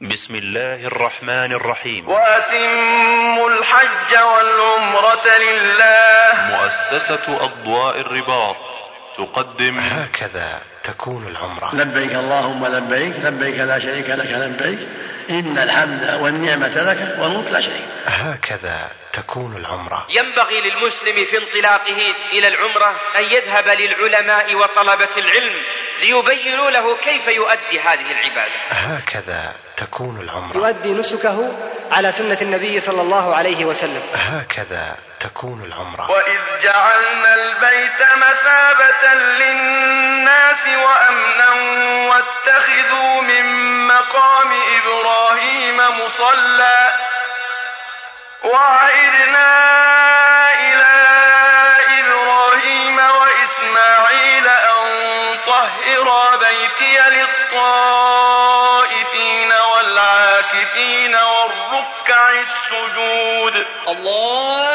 بسم الله الرحمن الرحيم. وأتموا الحج والعمرة لله. مؤسسة أضواء الرباط تقدم هكذا تكون العمرة. لبيك اللهم لبيك لبيك لا شريك لك لبيك. إن الحمد والنعمة لك والملك لا شريك هكذا تكون العمرة. ينبغي للمسلم في انطلاقه إلى العمرة أن يذهب للعلماء وطلبة العلم ليبينوا له كيف يؤدي هذه العبادة. هكذا تكون العمرة. يؤدي نسكه على سنة النبي صلى الله عليه وسلم. هكذا تكون العمرة. وإذ جعلنا البيت مثابة للناس وأمنا واتخذوا من مقام إبراهيم مصلى. وعدنا إلى إبراهيم وإسماعيل أن طهرا بيتي للطائفين والعاكفين والركع السجود. الله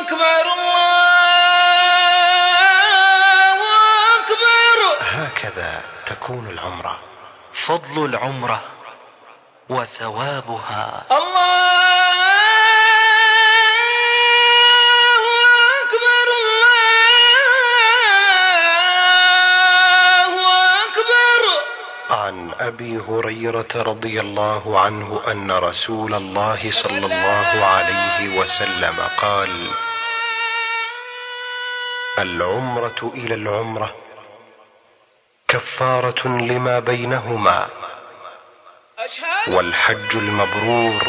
أكبر الله أكبر. هكذا تكون العمرة. فضل العمرة وثوابها. الله عن أبي هريرة رضي الله عنه أن رسول الله صلى الله عليه وسلم قال العمرة إلى العمرة كفارة لما بينهما والحج المبرور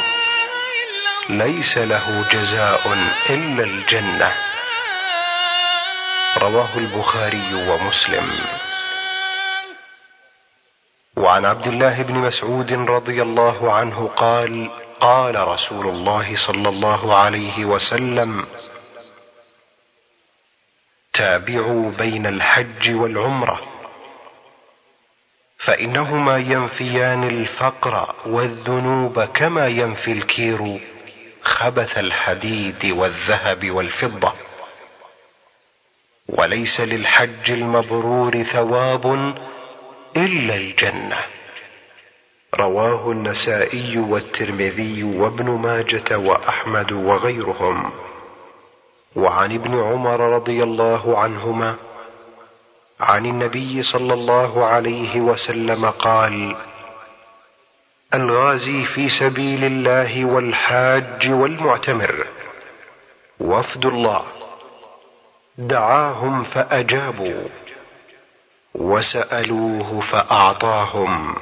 ليس له جزاء إلا الجنة. رواه البخاري ومسلم. وعن عبد الله بن مسعود رضي الله عنه قال قال رسول الله صلى الله عليه وسلم تابعوا بين الحج والعمرة فإنهما ينفيان الفقر والذنوب كما ينفي الكير خبث الحديد والذهب والفضة. وليس للحج المبرور ثواب إلا الجنة. رواه النسائي والترمذي وابن ماجة وأحمد وغيرهم. وعن ابن عمر رضي الله عنهما عن النبي صلى الله عليه وسلم قال الغازي في سبيل الله والحاج والمعتمر. وفد الله. دعاهم فأجابوا. وسألوه فأعطاهم.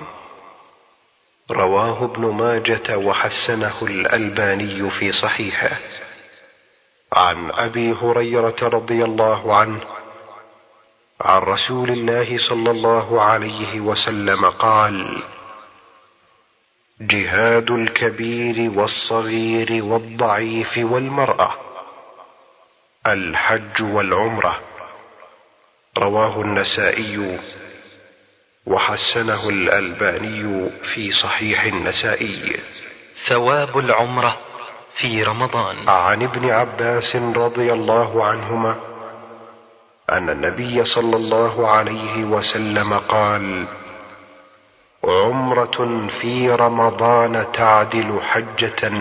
رواه ابن ماجة وحسنه الألباني في صحيحه. عن أبي هريرة رضي الله عنه عن رسول الله صلى الله عليه وسلم قال جهاد الكبير والصغير والضعيف والمرأة الحج والعمرة. رواه النسائي وحسنه الألباني في صحيح النسائي. ثواب العمرة في رمضان. عن ابن عباس رضي الله عنهما أن النبي صلى الله عليه وسلم قال عمرة في رمضان تعدل حجة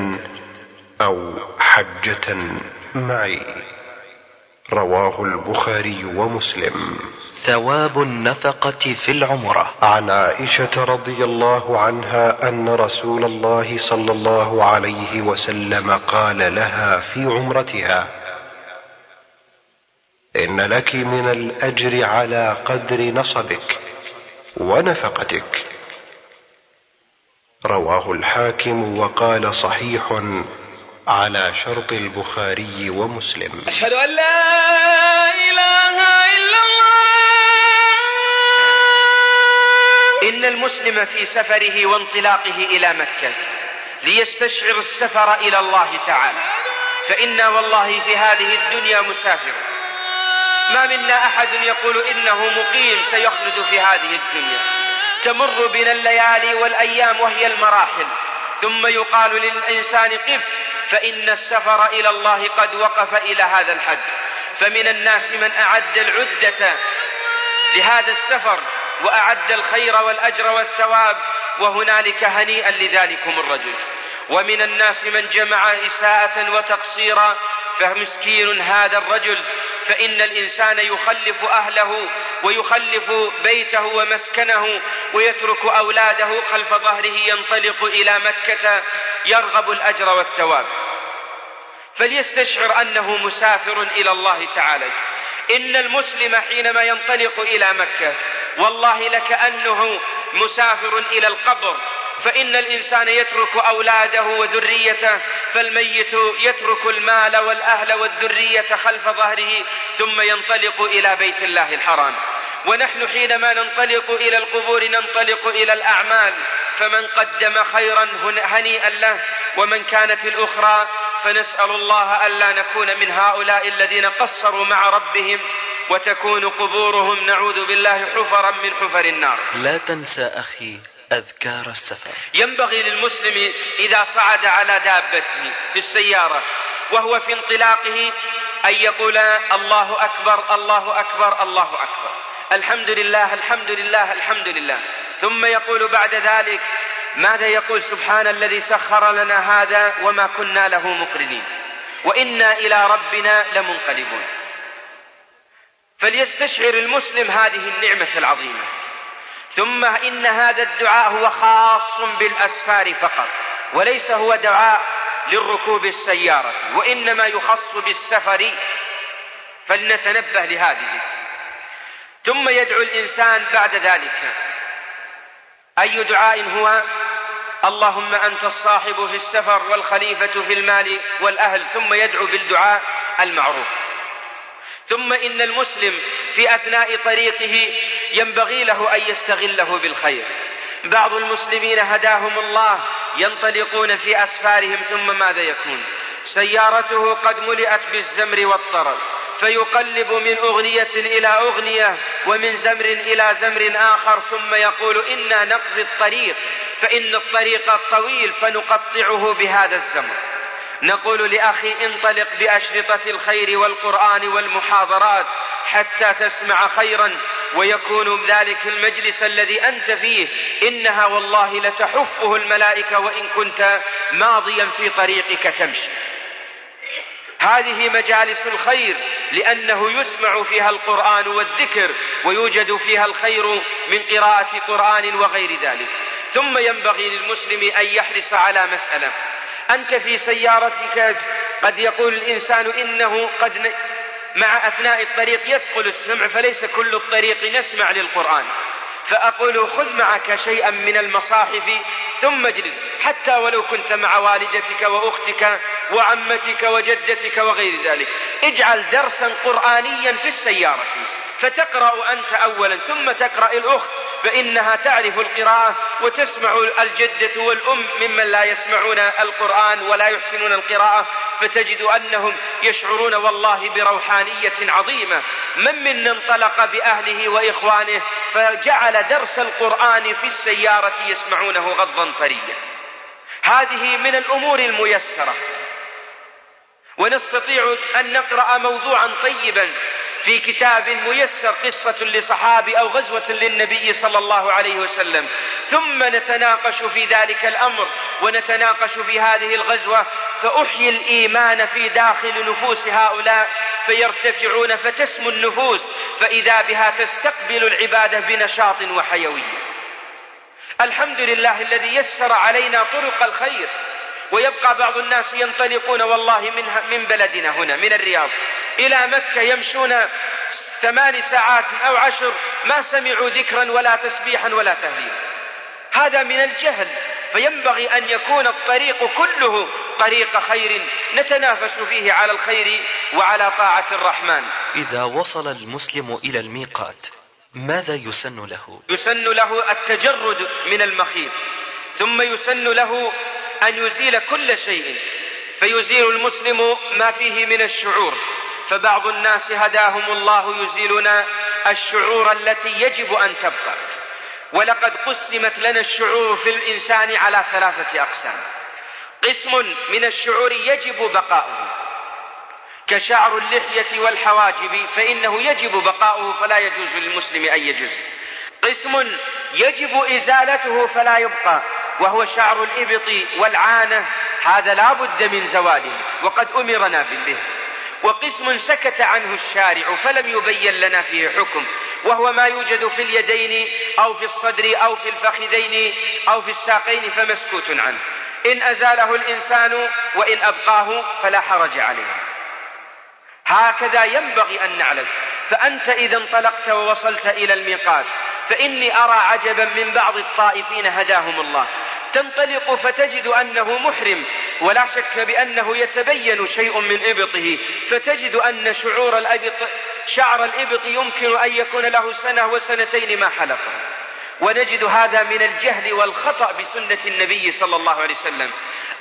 أو حجة معي. رواه البخاري ومسلم. ثواب النفقة في العمرة. عن عائشة رضي الله عنها أن رسول الله صلى الله عليه وسلم قال لها في عمرتها إن لك من الأجر على قدر نصبك ونفقتك. رواه الحاكم وقال صحيح على شرط البخاري ومسلم. أشهد أن لا إله إلا الله. إن المسلم في سفره وانطلاقه إلى مكة ليستشعر السفر إلى الله تعالى. فإنا والله في هذه الدنيا مسافر. ما منا أحد يقول إنه مقيم سيخلد في هذه الدنيا. تمر بنا الليالي والأيام وهي المراحل. ثم يقال للإنسان قف فإن السفر إلى الله قد وقف إلى هذا الحد. فمن الناس من أعد العدة لهذا السفر وأعد الخير والأجر والثواب وهنالك هنيئا لذلكم الرجل. ومن الناس من جمع إساءة وتقصيرا فمسكين هذا الرجل. فإن الإنسان يخلف أهله ويخلف بيته ومسكنه ويترك أولاده خلف ظهره ينطلق إلى مكة يرغب الأجر والثواب. فليستشعر أنه مسافر إلى الله تعالى. إن المسلم حينما ينطلق إلى مكة والله لكأنه مسافر إلى القبر فإن الإنسان يترك أولاده وذريته فالميت يترك المال والأهل والذرية خلف ظهره ثم ينطلق إلى بيت الله الحرام. ونحن حينما ننطلق إلى القبور ننطلق إلى الأعمال فمن قدم خيرا هنيئا له ومن كانت الأخرى فنسأل الله ألا نكون من هؤلاء الذين قصروا مع ربهم وتكون قبورهم نعوذ بالله حفرا من حفر النار. لا تنسى أخي أذكار السفر. ينبغي للمسلم إذا صعد على دابته في السيارة وهو في انطلاقه أن يقول الله أكبر الله أكبر الله أكبر. الحمد لله الحمد لله الحمد لله. ثم يقول بعد ذلك ماذا يقول سبحان الذي سخر لنا هذا وما كنا له مقرنين؟ وإنا إلى ربنا لمنقلبون. فليستشعر المسلم هذه النعمة العظيمة. ثم إن هذا الدعاء هو خاص بالأسفار فقط وليس هو دعاء للركوب السيارة وإنما يخص بالسفر. فلنتنبه لهذه. ثم يدعو الإنسان بعد ذلك. أي دعاء هو؟ اللهم أنت الصاحب في السفر والخليفة في المال والأهل ثم يدعو بالدعاء المعروف. ثم إن المسلم في أثناء طريقه ينبغي له أن يستغله بالخير. بعض المسلمين هداهم الله ينطلقون في أسفارهم ثم ماذا يكون؟ سيارته قد ملئت بالزمر والطرب. فيقلب من أغنية إلى أغنية ومن زمر إلى زمر آخر ثم يقول إنا نقضي الطريق فإن الطريق طويل فنقطعه بهذا الزمر. نقول لأخي انطلق بأشرطة الخير والقرآن والمحاضرات حتى تسمع خيرا ويكون ذلك المجلس الذي أنت فيه. إنها والله لتحفه الملائكة وإن كنت ماضيا في طريقك تمشي. هذه مجالس الخير لأنه يسمع فيها القرآن والذكر ويوجد فيها الخير من قراءة قرآن وغير ذلك. ثم ينبغي للمسلم أن يحرص على مسألة. أنت في سيارتك قد يقول الإنسان إنه قد مع أثناء الطريق يثقل السمع فليس كل الطريق نسمع للقرآن. فأقول خذ معك شيئا من المصاحف ثم اجلس حتى ولو كنت مع والدتك وأختك وعمتك وجدتك وغير ذلك. اجعل درسا قرآنيا في السيارة فتقرأ أنت أولا ثم تقرأ الأخت. فإنها تعرف القراءة وتسمع الجدة والأم ممن لا يسمعون القرآن ولا يحسنون القراءة فتجد أنهم يشعرون والله بروحانية عظيمة. من منا انطلق بأهله وإخوانه فجعل درس القرآن في السيارة يسمعونه غضا طريا. هذه من الأمور الميسرة. ونستطيع أن نقرأ موضوعا طيبا في كتاب ميسر قصة لصحابي أو غزوة للنبي صلى الله عليه وسلم. ثم نتناقش في ذلك الأمر ونتناقش في هذه الغزوة فأحيي الإيمان في داخل نفوس هؤلاء فيرتفعون فتسمو النفوس فإذا بها تستقبل العبادة بنشاط وحيوية الحمد لله الذي يسر علينا طرق الخير ويبقى بعض الناس ينطلقون والله منها من بلدنا هنا من الرياض. إلى مكة يمشون ثمان ساعات أو عشر ما سمعوا ذكرا ولا تسبيحا ولا تهليلا. هذا من الجهل. فينبغي أن يكون الطريق كله طريق خير نتنافس فيه على الخير وعلى طاعة الرحمن. إذا وصل المسلم إلى الميقات ماذا يسن له؟ يسن له التجرد من المخيط ثم يسن له أن يزيل كل شيء فيزيل المسلم ما فيه من الشعور. فبعض الناس هداهم الله يزيلون الشعور التي يجب أن تبقى. ولقد قسمت لنا الشعور في الإنسان على ثلاثة أقسام. قسم من الشعور يجب بقاؤه. كشعر اللحية والحواجب فإنه يجب بقاؤه فلا يجوز للمسلم أن يجز. قسم يجب إزالته فلا يبقى. وهو شعر الإبط والعانة هذا لا بد من زواله وقد أمرنا به. وقسم سكت عنه الشارع فلم يبين لنا فيه حكم وهو ما يوجد في اليدين أو في الصدر أو في الفخذين أو في الساقين فمسكوت عنه. إن أزاله الإنسان وإن أبقاه فلا حرج عليه. هكذا ينبغي أن نعلم فأنت إذا انطلقت ووصلت إلى الميقات فإني أرى عجبا من بعض الطائفين هداهم الله. تنطلق فتجد أنه محرم ولا شك بأنه يتبين شيء من إبطه. فتجد أن شعور الإبط شعر الإبط يمكن أن يكون له سنة وسنتين ما حلقه. ونجد هذا من الجهل والخطأ بسنة النبي صلى الله عليه وسلم.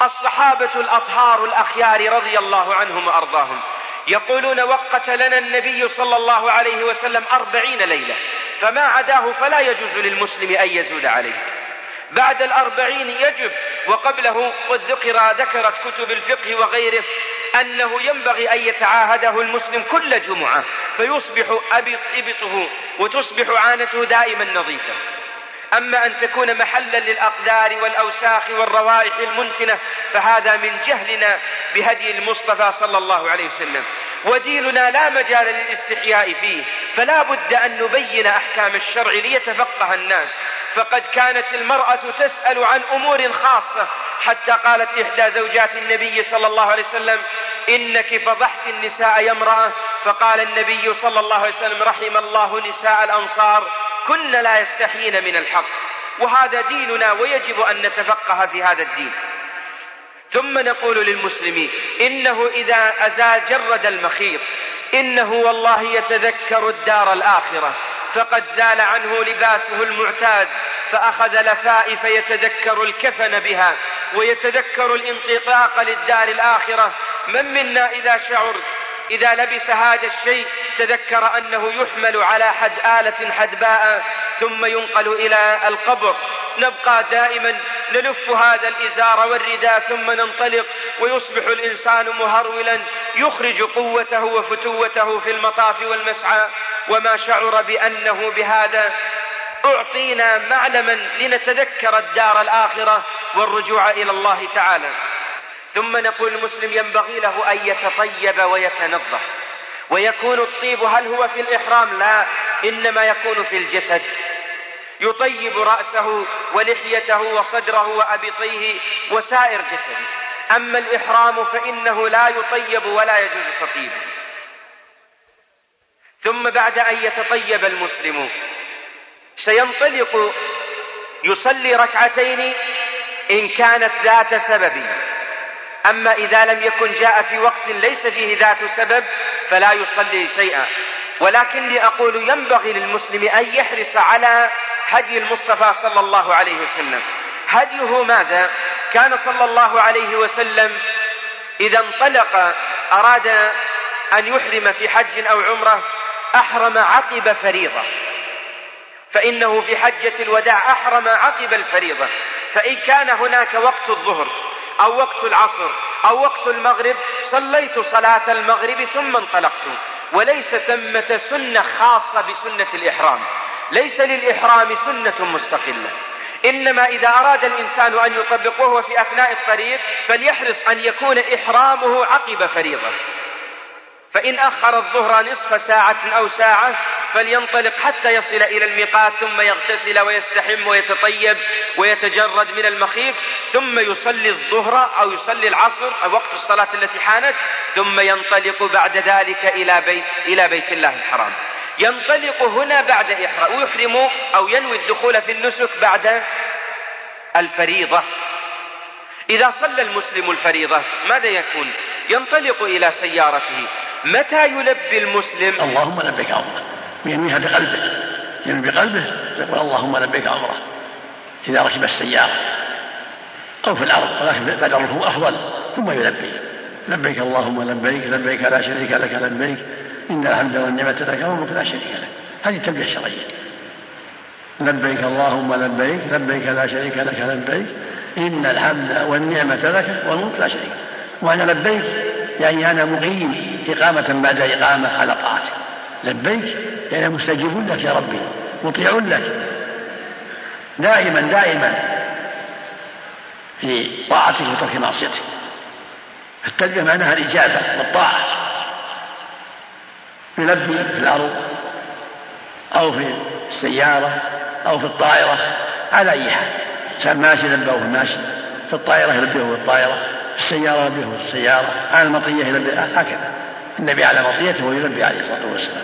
الصحابة الأطهار الأخيار رضي الله عنهم وأرضاهم يقولون وقت لنا النبي صلى الله عليه وسلم أربعين ليلة. فما عداه فلا يجوز للمسلم أن يزود عليه. بعد الأربعين يجب وقبله قد ذكر ذكرت كتب الفقه وغيره أنه ينبغي أن يتعاهده المسلم كل جمعة فيصبح أبط إبطه وتصبح عانته دائما نظيفة. أما أن تكون محلا للأقدار والأوساخ والروائح المنتنة فهذا من جهلنا بهدي المصطفى صلى الله عليه وسلم. وديننا لا مجال للاستحياء فيه فلا بد أن نبين أحكام الشرع ليتفقه الناس. فقد كانت المرأة تسأل عن أمور خاصة حتى قالت إحدى زوجات النبي صلى الله عليه وسلم إنك فضحت النساء يا امرأة. فقال النبي صلى الله عليه وسلم رحم الله نساء الأنصار. كن لا يستحيين من الحق وهذا ديننا ويجب أن نتفقه في هذا الدين. ثم نقول للمسلمين إنه إذا أزال جرد المخيط إنه والله يتذكر الدار الآخرة فقد زال عنه لباسه المعتاد فأخذ لفائف يتذكر الكفن بها ويتذكر الانطلاق للدار الآخرة. من منا إذا شعرت إذا لبس هذا الشيء تذكر أنه يحمل على حد آلة حدباء ثم ينقل إلى القبر. نبقى دائما نلف هذا الإزار والرداء ثم ننطلق ويصبح الإنسان مهرولا يخرج قوته وفتوته في المطاف والمسعى. وما شعر بأنه بهذا. أعطينا معلما لنتذكر الدار الآخرة والرجوع إلى الله تعالى. ثم نقول المسلم ينبغي له أن يتطيب ويتنظف. ويكون الطيب هل هو في الإحرام؟ لا إنما يكون في الجسد. يطيب رأسه ولحيته وصدره وأبطيه وسائر جسده. أما الإحرام فإنه لا يطيب ولا يجوز تطيبه. ثم بعد أن يتطيب المسلم سينطلق يصلي ركعتين إن كانت ذات سبب. أما إذا لم يكن جاء في وقت ليس فيه ذات سبب فلا يصلي شيئا. ولكني أقول ينبغي للمسلم أن يحرص على هدي المصطفى صلى الله عليه وسلم. هديه ماذا؟ كان صلى الله عليه وسلم إذا انطلق أراد أن يحرم في حج أو عمرة أحرم عقب فريضة. فإنه في حجة الوداع أحرم عقب الفريضة. فإن كان هناك وقت الظهر أو وقت العصر أو وقت المغرب صليت صلاة المغرب ثم انطلقت. وليس ثمة سنة خاصة بسنة الإحرام. ليس للإحرام سنة مستقلة. إنما إذا أراد الإنسان أن يطبق وهو في أثناء الطريق فليحرص أن يكون إحرامه عقب فريضة. فإن أخر الظهر نصف ساعة أو ساعة فلينطلق حتى يصل إلى الميقات ثم يغتسل ويستحم ويتطيب ويتجرد من المخيط ثم يصلي الظهر أو يصلي العصر أو وقت الصلاة التي حانت ثم ينطلق بعد ذلك إلى بيت إلى بيت الله الحرام ينطلق هنا بعد إحرام ويحرم أو ينوي الدخول في النسك بعد الفريضة إذا صلى المسلم الفريضة ماذا يكون؟ ينطلق إلى سيارته متى يلبي المسلم؟ اللهم لبيك عمره ينويها بقلبه. ينوي بقلبه يقول اللهم لبيك عمره إذا ركب السيارة أو في الأرض ولكن بعد الركوب أفضل ثم يلبي. لبيك اللهم لبيك لبيك لا شريك لك لبيك. إن الحمد والنعمة لك والملك لا شريك لك. هذه تلبية شرعية لبيك اللهم لبيك لبيك لا شريك لك لبيك. إن الحمد والنعمة لك والملك لا شريك وأنا لبيك يعني أنا مقيم إقامة بعد إقامة على طاعتك. لبيك يعني مستجيب لك يا ربي مطيع لك. دائما دائما في طاعتك وترك معصيتك. التلبية معناها الإجابة والطاعة. يلبي في الأرض أو في السيارة أو في الطائرة على أي حال. إنسان ماشي يلبيه في الماشي في الطائرة يلبيه في الطائرة في السيارة يلبيه في السيارة على المطية يلبيه هكذا. النبي على مطيته ويلبي عليه الصلاة والسلام.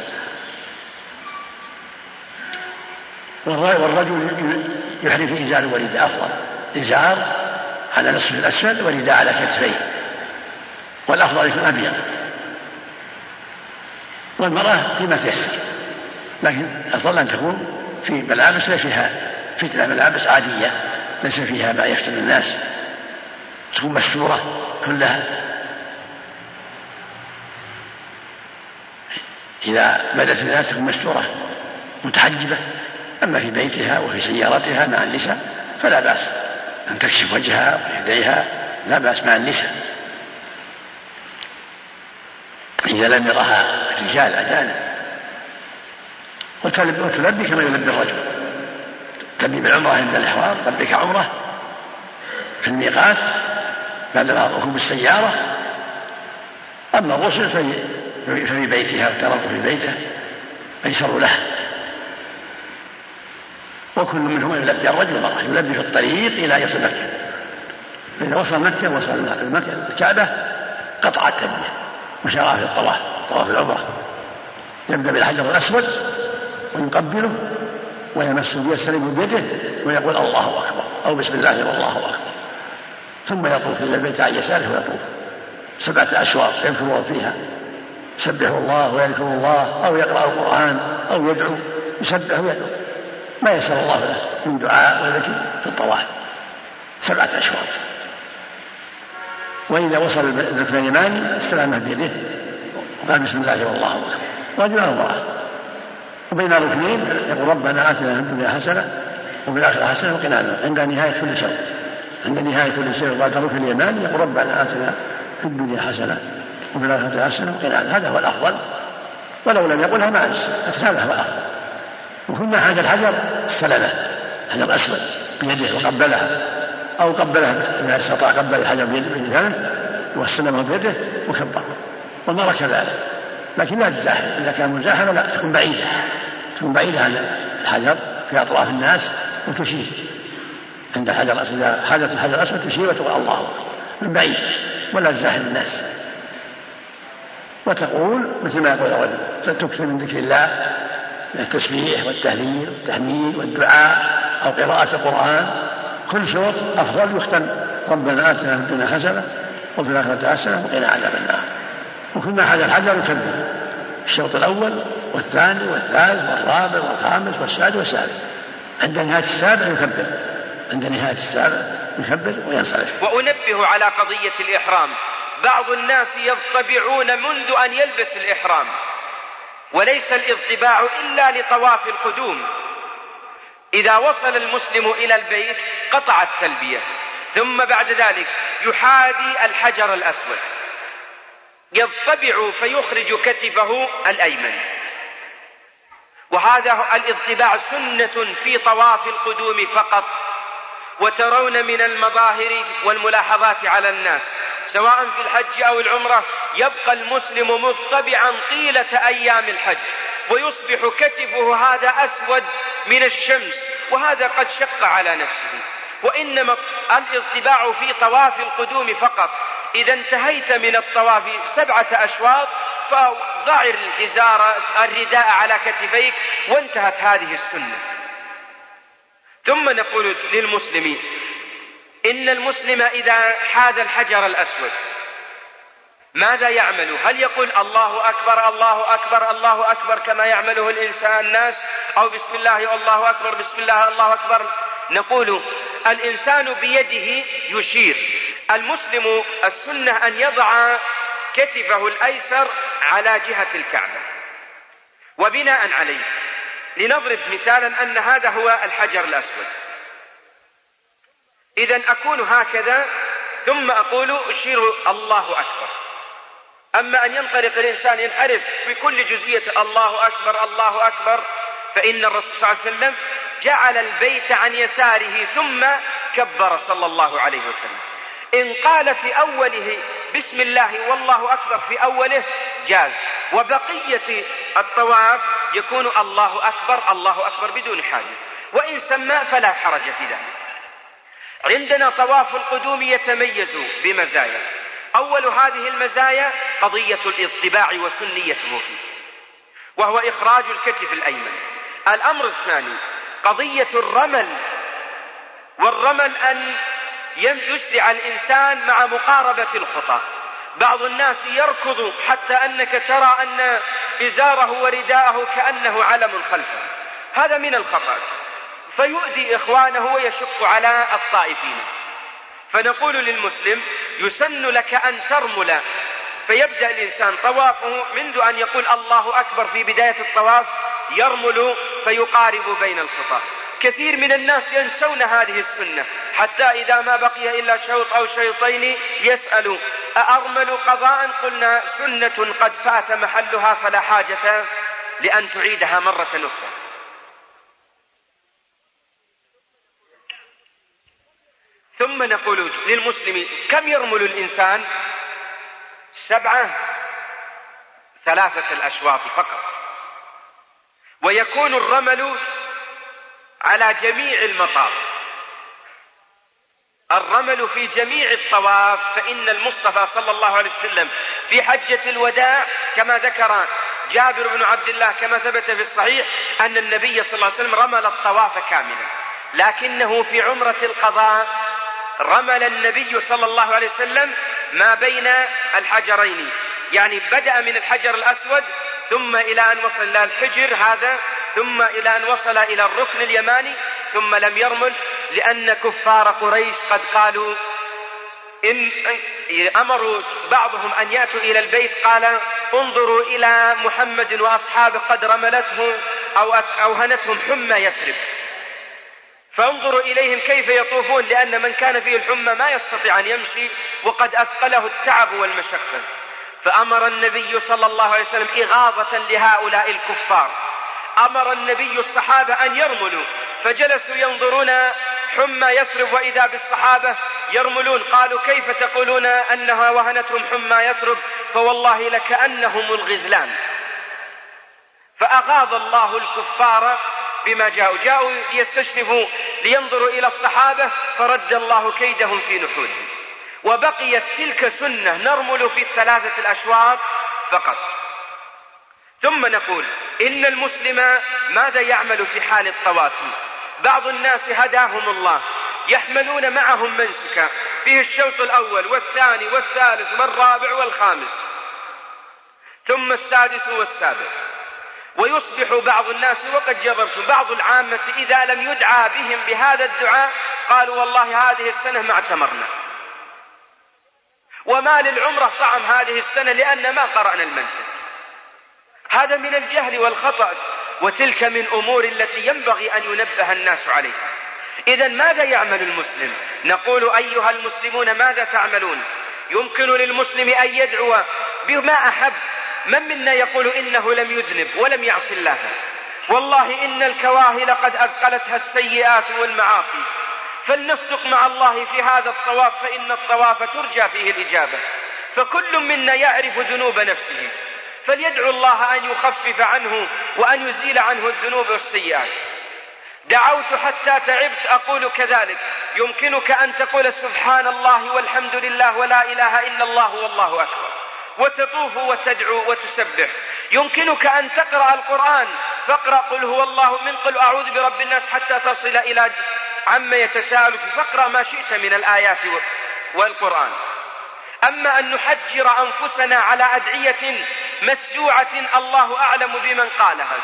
والرجل يحرف إزار الورداء أفضل. إزار على نصف الأسفل ورداء على كتفيه والأفضل يكون أبيض. والمرأة فيما تيسر. لكن الأفضل أن تكون في ملابس ليس فيها فتنة ملابس عادية. ليس فيها ما يفتن الناس. تكون مستورة كلها. إذا بدت الناس تكون مستورة متحجبة. أما في بيتها وفي سيارتها مع النساء فلا بأس. أن تكشف وجهها ويديها لا بأس مع النساء إذا لم يرها الرجال أجانب وتلبي كما يلبي الرجل. تلبي بالعمرة عند الإحرام لبيك عمرة. في الميقات بعد ركوب السيارة. أما الغسل ففي بيتها والتنظف في بيته أيسر له. وكل منهما يلبي الرجل والمرأة يلبي في الطريق إلى يصل مكة فإذا وصل مكة وصل الكعبة قطع التلبية وشرع في الطواف طواف العمرة. يبدأ بالحجر الأسود ويقبله ويمس ويستلم بيده ويقول الله أكبر أو بسم الله والله أكبر. ثم يطوف إلى البيت عن يساره ويطوف. سبعة أشواط يذكر الله فيها. يسبح الله ويذكر الله أو يقرأ القرآن أو يدعو يسبح ويدعو. ما يسر الله له من دعاء وذكر في الطواف. سبعة أشواط. وإذا وصل الركن اليماني استلمه بيده. وقال بسم الله والله أكبر. رجل أو امرأة وبين الركنين يقول ربنا آتنا في الدنيا حسنة وفي الآخرة حسنة وقنا عند نهاية كل شيء عند نهاية كل شيء بعد الركن اليماني يقول ربنا آتنا في الدنيا حسنة وفي الآخرة حسنة وقنا هذا هو الأفضل. ولو لم يقلها ما أنسى هذا هو الأفضل. وكل ما حاج الحجر استلمه حجر أسود بيده وقبلها أو قبلها إذا استطاع قبل الحجر بيده واستلمه بيده وكبر. والمرأة كذلك لكن لا تزاحم. إذا كان مزاحمة لا تكون بعيدة. تكون بعيدة عن الحجر في أطراف الناس وتشير عند الحجر الأسود إذا حاجت الحجر الأسود تشير وتقول الله. من بعيد. ولا تزاحم الناس. وتقول مثل ما يقول الرجل تكثر من ذكر الله من التسبيح والتهليل والتحميد والدعاء أو قراءة القرآن كل شوط أفضل يختم ربنا آتنا في الدنيا حسنة وفي الآخرة حسنة وقنا عذاب النار. وكل ما حاجة الحجر يكبر الشوط الأول والثاني والثالث والرابع والخامس والسادس والسابع. عند نهاية السابع يكبر عند نهاية السابع يكبر وينصرف. وأنبه على قضية الإحرام بعض الناس يضطبعون منذ أن يلبس الإحرام وليس الإضطباع إلا لطواف القدوم. إذا وصل المسلم إلى البيت قطع التلبية ثم بعد ذلك يحاذي الحجر الأسود. يضطبع فيخرج كتفه الأيمن. وهذا الإضطباع سنة في طواف القدوم فقط وترون من المظاهر والملاحظات على الناس. سواء في الحج أو العمرة يبقى المسلم مضطبعا طيلة أيام الحج ويصبح كتفه هذا أسود من الشمس وهذا قد شق على نفسه. وإنما الاطباع في طواف القدوم فقط. إذا انتهيت من الطواف سبعة أشواط فضع الإزار الرداء على كتفيك وانتهت هذه السنة. ثم نقول للمسلمين إن المسلم إذا حاذ الحجر الأسود ماذا يعمل؟ هل يقول الله أكبر الله أكبر الله أكبر كما يعمله الإنسان الناس؟ أو بسم الله الله أكبر بسم الله الله أكبر؟ نقول الإنسان بيده يشير. المسلم السنة أن يضع كتفه الأيسر على جهة الكعبة وبناء عليه. لنضرب مثالا أن هذا هو الحجر الأسود. إذا أكون هكذا ثم أقول أشير الله أكبر. أما أن ينطلق الإنسان ينحرف بكل جزئية الله أكبر الله أكبر فإن الرسول صلى الله عليه وسلم جعل البيت عن يساره ثم كبر صلى الله عليه وسلم. إن قال في أوله بسم الله والله أكبر في أوله جاز. وبقية الطواف يكون الله أكبر الله أكبر بدون حاجة. وإن سمى فلا حرج في ذلك. عندنا طواف القدوم يتميز بمزايا. أول هذه المزايا قضية الاطباع وسنيته فيه وهو إخراج الكتف الأيمن. الأمر الثاني قضية الرمل. والرمل أن يسرع الإنسان مع مقاربة الخطى بعض الناس يركض حتى أنك ترى أن إزاره ورداءه كأنه علم خلفه. هذا من الخطأ. فيؤذي إخوانه ويشق على الطائفين. فنقول للمسلم يسن لك أن ترمل. فيبدأ الإنسان طوافه منذ أن يقول الله أكبر في بداية الطواف يرمل فيقارب بين الخطى كثير من الناس ينسون هذه السنة حتى إذا ما بقي إلا شوط أو شوطين يسأل أأرمل قضاء؟ قلنا سنة قد فات محلها فلا حاجة لأن تعيدها مرة أخرى. ثم نقول للمسلم كم يرمل الإنسان؟ سبعة ثلاثة الأشواط فقط. ويكون الرمل على جميع المطاف. الرمل في جميع الطواف فإن المصطفى صلى الله عليه وسلم في حجة الوداع كما ذكر جابر بن عبد الله كما ثبت في الصحيح أن النبي صلى الله عليه وسلم رمل الطواف كاملا. لكنه في عمرة القضاء رمل النبي صلى الله عليه وسلم ما بين الحجرين. يعني بدأ من الحجر الأسود ثم إلى أن وصل إلى الحجر هذا ثم إلى أن وصل إلى الركن اليماني ثم لم يرمل لأن كفار قريش قد قالوا إن أمروا بعضهم أن يأتوا إلى البيت قال انظروا إلى محمد وأصحابه قد رملته أو أوهنتهم حمى يثرب. فانظروا إليهم كيف يطوفون لأن من كان فيه الحمى ما يستطيع أن يمشي وقد أثقله التعب والمشقة. فأمر النبي صلى الله عليه وسلم إغاظة لهؤلاء الكفار. أمر النبي الصحابة أن يرملوا فجلسوا ينظرون حمى يثرب وإذا بالصحابة يرملون قالوا كيف تقولون أنها وهنتهم حمى يثرب؟ فوالله لكأنهم الغزلان. فأغاظ الله الكفار بما جاءوا. جاءوا ليستشرفوا لينظروا إلى الصحابة فرد الله كيدهم في نحورهم. وبقيت تلك سنة نرمل في الثلاثة الأشواط فقط. ثم نقول إن المسلم ماذا يعمل في حال الطواف؟ بعض الناس هداهم الله يحملون معهم منسكا فيه الشوط الأول والثاني والثالث والرابع والخامس. ثم السادس والسابع. ويصبح بعض الناس وقد جربت بعض العامة إذا لم يدعى بهم بهذا الدعاء قالوا والله هذه السنة ما اعتمرنا. وما للعمرة طعم هذه السنة لأن ما قرأنا المنسك هذا من الجهل والخطأ وتلك من أمور التي ينبغي أن ينبه الناس عليها. إذا ماذا يعمل المسلم؟ نقول أيها المسلمون ماذا تعملون؟ يمكن للمسلم أن يدعو بما أحب من منا يقول إنه لم يذنب ولم يعص الله؟ والله إن الكواهل قد أثقلتها السيئات والمعاصي. فلنصدق مع الله في هذا الطواف فإن الطواف ترجى فيه الإجابة. فكل منا يعرف ذنوب نفسه. فليدعو الله أن يخفف عنه وأن يزيل عنه الذنوب والسيئات. دعوت حتى تعبت أقول كذلك. يمكنك أن تقول سبحان الله والحمد لله ولا إله إلا الله والله أكبر. وتطوف وتدعو وتسبح. يمكنك أن تقرأ القرآن. فاقرأ قل هو الله من قل أعوذ برب الناس حتى تصل إلى عما يتساءل فاقرأ ما شئت من الآيات والقرآن. أما أن نحجر أنفسنا على أدعية مسجوعة الله أعلم بمن قالها.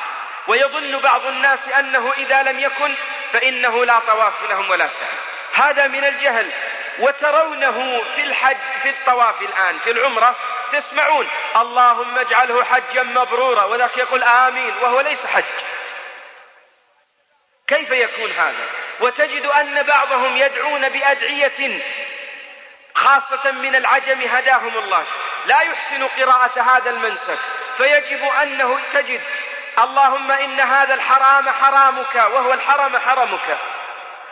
ويظن بعض الناس أنه إذا لم يكن فإنه لا طواف لهم ولا سعي هذا من الجهل. وترونه في الحج في الطواف الآن في العمرة تسمعون. اللهم اجعله حجا مبرورا وذاك يقول آمين وهو ليس حج. كيف يكون هذا؟ وتجد أن بعضهم يدعون بأدعية خاصة من العجم هداهم الله. لا يحسن قراءة هذا المنسك فيجب أنه تجد اللهم إن هذا الحرام حرامك وهو الحرم حرمك.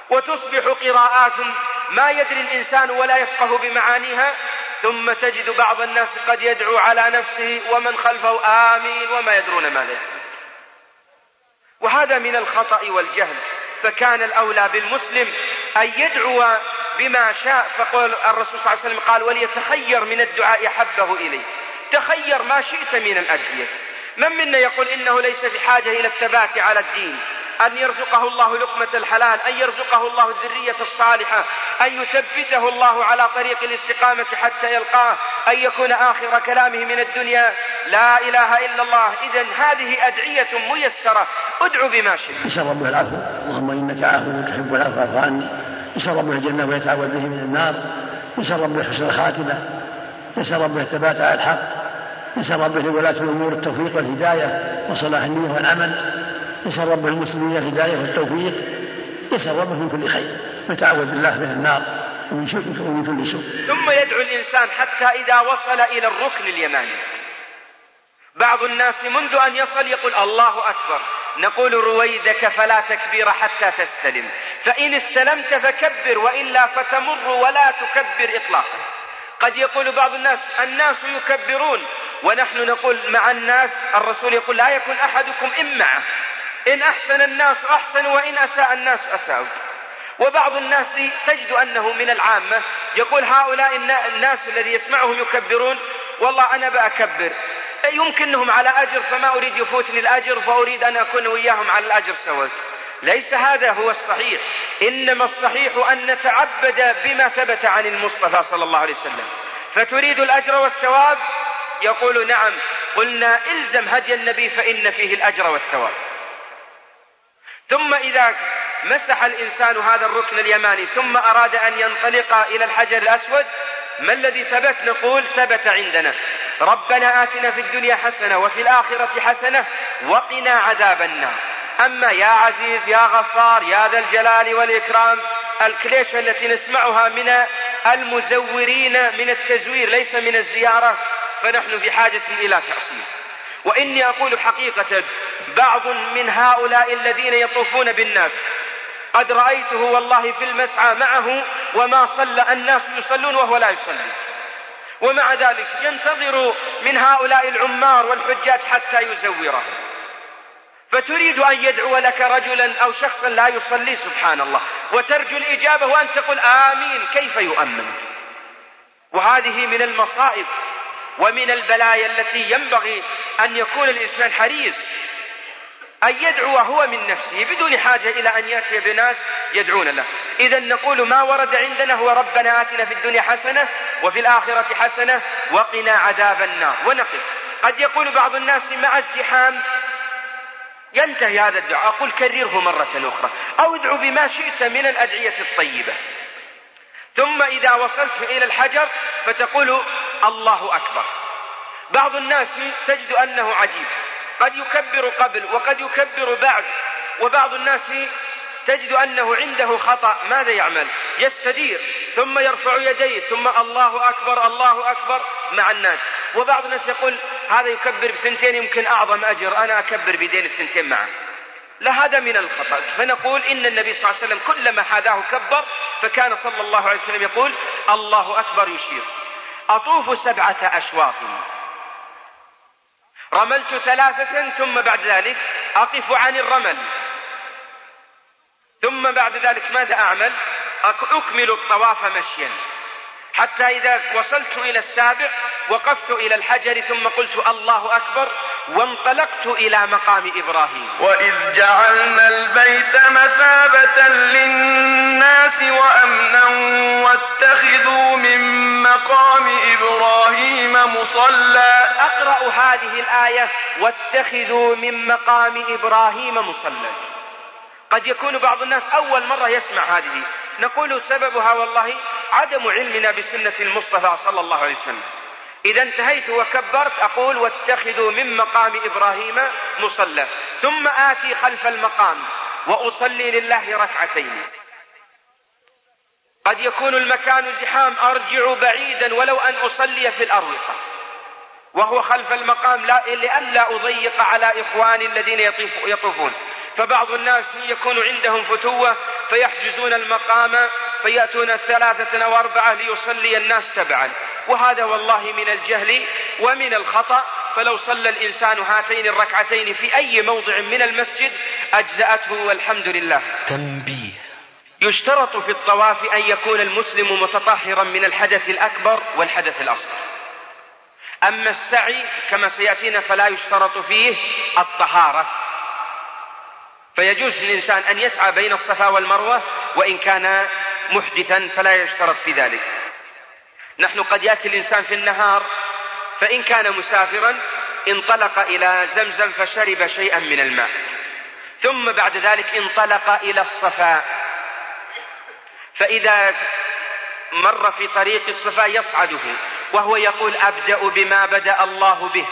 وتصبح قراءات ما يدري الإنسان ولا يفقه بمعانيها. ثم تجد بعض الناس قد يدعو على نفسه ومن خلفه آمين وما يدرون ماذا وهذا من الخطأ والجهل. فكان الأولى بالمسلم أن يدعو بما شاء فقال الرسول صلى الله عليه وسلم قال وليتخير من الدعاء حبه إليه تخير ما شئت من الأدعية. من منا يقول إنه ليس بحاجة إلى الثبات على الدين؟ أن يرزقه الله لقمة الحلال أن يرزقه الله الذرية الصالحة أن يثبته الله على طريق الاستقامة حتى يلقاه أن يكون آخر كلامه من الدنيا. لا إله إلا الله. إذا هذه أدعية ميسرة. ادعو بما شئت. نسأل ربه العفو. اللهم إنك عفو تحب العفو فاعف عني. نسأل ربه الجنة ويتعوذ به من النار. نسأل ربه حسن الخاتمة. نسأل ربه الثبات على الحق. نسأل ربه لولاة الأمور التوفيق والهداية وصلاح النية والعمل نسأل رب المسلمين الهداية والتوفيق نسأل ربه من كل خير نتعوذ بالله من النار ومن شرك ومن كل سوء. ثم يدعو الإنسان حتى إذا وصل إلى الركن اليماني. بعض الناس منذ أن يصل يقول الله أكبر نقول رويدك فلا تكبير حتى تستلم. فإن استلمت فكبر وإلا فتمر ولا تكبر إطلاقا. قد يقول بعض الناس الناس يكبرون ونحن نقول مع الناس الرسول يقول لا يكن أحدكم إن معه. إن أحسن الناس أحسنوا وإن أساء الناس أساءوا وبعض الناس تجد أنه من العامة. يقول هؤلاء الناس الذي يسمعهم يكبرون. والله أنا بأكبر. يمكنهم على أجر فما أريد يفوتني الأجر فأريد أن أكون وياهم على الأجر سوا. ليس هذا هو الصحيح. إنما الصحيح أن نتعبد بما ثبت عن المصطفى صلى الله عليه وسلم. فتريد الأجر والثواب؟ يقول نعم. قلنا إلزم هدي النبي فإن فيه الأجر والثواب. ثم إذا مسح الإنسان هذا الركن اليماني ثم أراد أن ينطلق إلى الحجر الأسود ما الذي ثبت؟ نقول ثبت عندنا. ربنا آتنا في الدنيا حسنة وفي الآخرة حسنة وقنا عذاب النار. أما يا عزيز يا غفار يا ذا الجلال والإكرام الكليشة التي نسمعها من المزورين من التزوير ليس من الزيارة فنحن في حاجة إلى تأصيل وإني أقول حقيقة بعض من هؤلاء الذين يطوفون بالناس. قد رأيته والله في المسعى معه وما صلى. الناس يصلون وهو لا يصلي. ومع ذلك ينتظر من هؤلاء العمار والحجاج حتى يزورهم فتريد أن يدعو لك رجلا أو شخصا لا يصلي سبحان الله وترجو الإجابة وأن تقول آمين كيف يؤمن؟ وهذه من المصائب ومن البلايا التي ينبغي أن يكون الإنسان حريص أن يدعو هو من نفسه بدون حاجة إلى أن يأتي بناس يدعون له. إذا نقول ما ورد عندنا هو ربنا آتنا في الدنيا حسنة وفي الآخرة حسنة وقنا عذاب النار. ونقف. قد يقول بعض الناس مع الزحام ينتهي هذا الدعاء. أقول كرره مرة أخرى. أو ادعو بما شئت من الأدعية الطيبة. ثم إذا وصلت إلى الحجر فتقول الله أكبر. بعض الناس تجد أنه عجيب. قد يكبر قبل وقد يكبر بعد. وبعض الناس تجد أنه عنده خطأ. ماذا يعمل؟ يستدير. ثم يرفع يديه. ثم الله أكبر الله أكبر مع الناس. وبعض الناس يقول هذا يكبر بثنتين يمكن أعظم أجر. أنا أكبر بدين الثنتين معه. لا هذا من الخطأ. فنقول إن النبي صلى الله عليه وسلم كلما حاذاه كبر فكان صلى الله عليه وسلم يقول الله أكبر يشير. أطوف سبعة أشواط رملت ثلاثة ثم بعد ذلك أقف عن الرمل. ثم بعد ذلك ماذا أعمل؟ أكمل الطواف مشيا. حتى إذا وصلت إلى السابع وقفت إلى الحجر ثم قلت الله أكبر وانطلقت إلى مقام إبراهيم. وإذ جعلنا البيت مثابة للناس وأمنا واتخذوا من مقام إبراهيم مصلى. أقرأ هذه الآية. واتخذوا من مقام إبراهيم مصلى. قد يكون بعض الناس أول مرة يسمع هذه. نقول سببها والله عدم علمنا بسنة المصطفى صلى الله عليه وسلم. إذا انتهيت وكبرت أقول واتخذوا من مقام إبراهيم مصلى ثم آتي خلف المقام وأصلي لله ركعتين. قد يكون المكان زحام أرجع بعيدا ولو أن أصلي في الأروقة وهو خلف المقام لا لئلا أضيق على إخواني الذين يطوفون. فبعض الناس يكون عندهم فتوة فيحجزون المقام فيأتون ثلاثة أو أربعة ليصلي الناس تبعا. وهذا والله من الجهل ومن الخطأ. فلو صلى الإنسان هاتين الركعتين في أي موضع من المسجد أجزأته والحمد لله. تنبيه. يشترط في الطواف أن يكون المسلم متطهرا من الحدث الأكبر والحدث الأصغر. أما السعي كما سيأتينا فلا يشترط فيه الطهارة. فيجوز للإنسان أن يسعى بين الصفا والمروة وإن كان محدثا فلا يشترط في ذلك. نحن قد يأتي الإنسان في النهار فإن كان مسافرا انطلق إلى زمزم فشرب شيئا من الماء. ثم بعد ذلك انطلق إلى الصفا فإذا مر في طريق الصفا يصعده وهو يقول أبدأ بما بدأ الله به.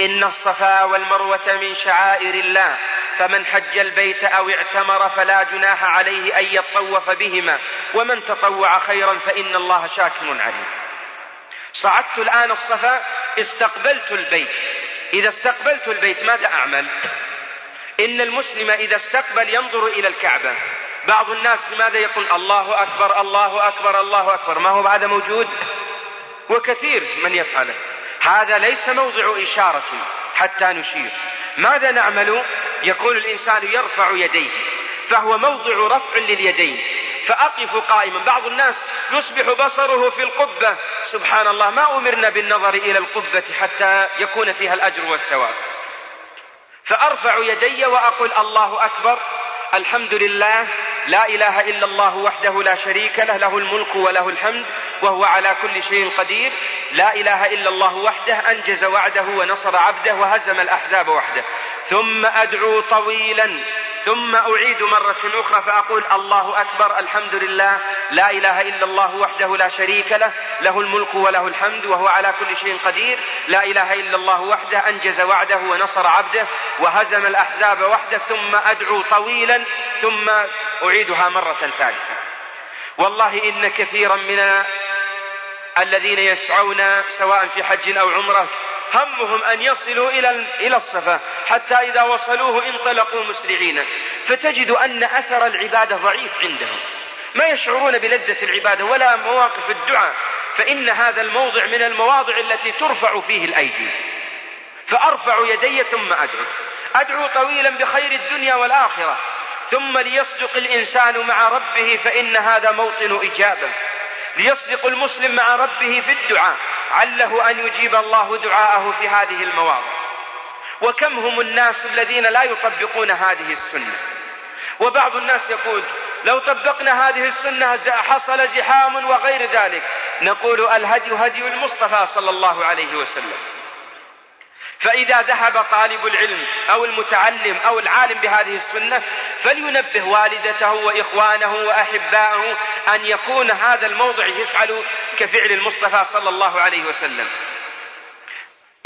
إن الصفا والمروة من شعائر الله فمن حج البيت أو اعتمر فلا جناح عليه أن يطوف بهما ومن تطوع خيرا فإن الله شاكر عليم. صعدت الآن الصفا استقبلت البيت. إذا استقبلت البيت ماذا أعمل؟ إن المسلم إذا استقبل ينظر إلى الكعبة. بعض الناس لماذا يقول الله أكبر الله أكبر الله أكبر؟ ما هو هذا موجود؟ وكثير من يفعله. هذا ليس موضع إشارة حتى نشير. ماذا نعمل؟ يكون الإنسان يرفع يديه فهو موضع رفع لليدين. فأقف قائما. بعض الناس يصبح بصره في القبة. سبحان الله ما أمرنا بالنظر إلى القبة حتى يكون فيها الأجر والثواب. فأرفع يدي وأقول الله أكبر الحمد لله لا إله إلا الله وحده لا شريك له له الملك وله الحمد وهو على كل شيء قدير. لا إله إلا الله وحده أنجز وعده ونصر عبده وهزم الأحزاب وحده. ثم أدعو طويلا ثم أعيد مرة أخرى فأقول الله أكبر الحمد لله. لا إله إلا الله وحده لا شريك له له الملك وله الحمد وهو على كل شيء قدير. لا إله إلا الله وحده أنجز وعده ونصر عبده وهزم الأحزاب وحده. ثم أدعو طويلا ثم أعيدها مرة ثالثة. والله إن كثيرا من الذين يسعون سواء في حج أو عمرة همهم أن يصلوا إلى إلى الصفا حتى إذا وصلوه انطلقوا مسرعين. فتجد أن أثر العبادة ضعيف عندهم. ما يشعرون بلذة العبادة ولا مواقف الدعاء. فإن هذا الموضع من المواضع التي ترفع فيه الأيدي. فأرفع يدي ثم أدعو. أدعو طويلا بخير الدنيا والآخرة. ثم ليصدق الإنسان مع ربه فإن هذا موطن إجابة. ليصدق المسلم مع ربه في الدعاء. عله أن يجيب الله دعاءه في هذه المواضع. وكم هم الناس الذين لا يطبقون هذه السنة؟ وبعض الناس يقول لو طبقنا هذه السنة حصل زحام وغير ذلك. نقول الهدي هدي المصطفى صلى الله عليه وسلم. فإذا ذهب طالب العلم أو المتعلم أو العالم بهذه السنة فلينبه والدته وإخوانه وأحباءه أن يكون هذا الموضع يفعل كفعل المصطفى صلى الله عليه وسلم.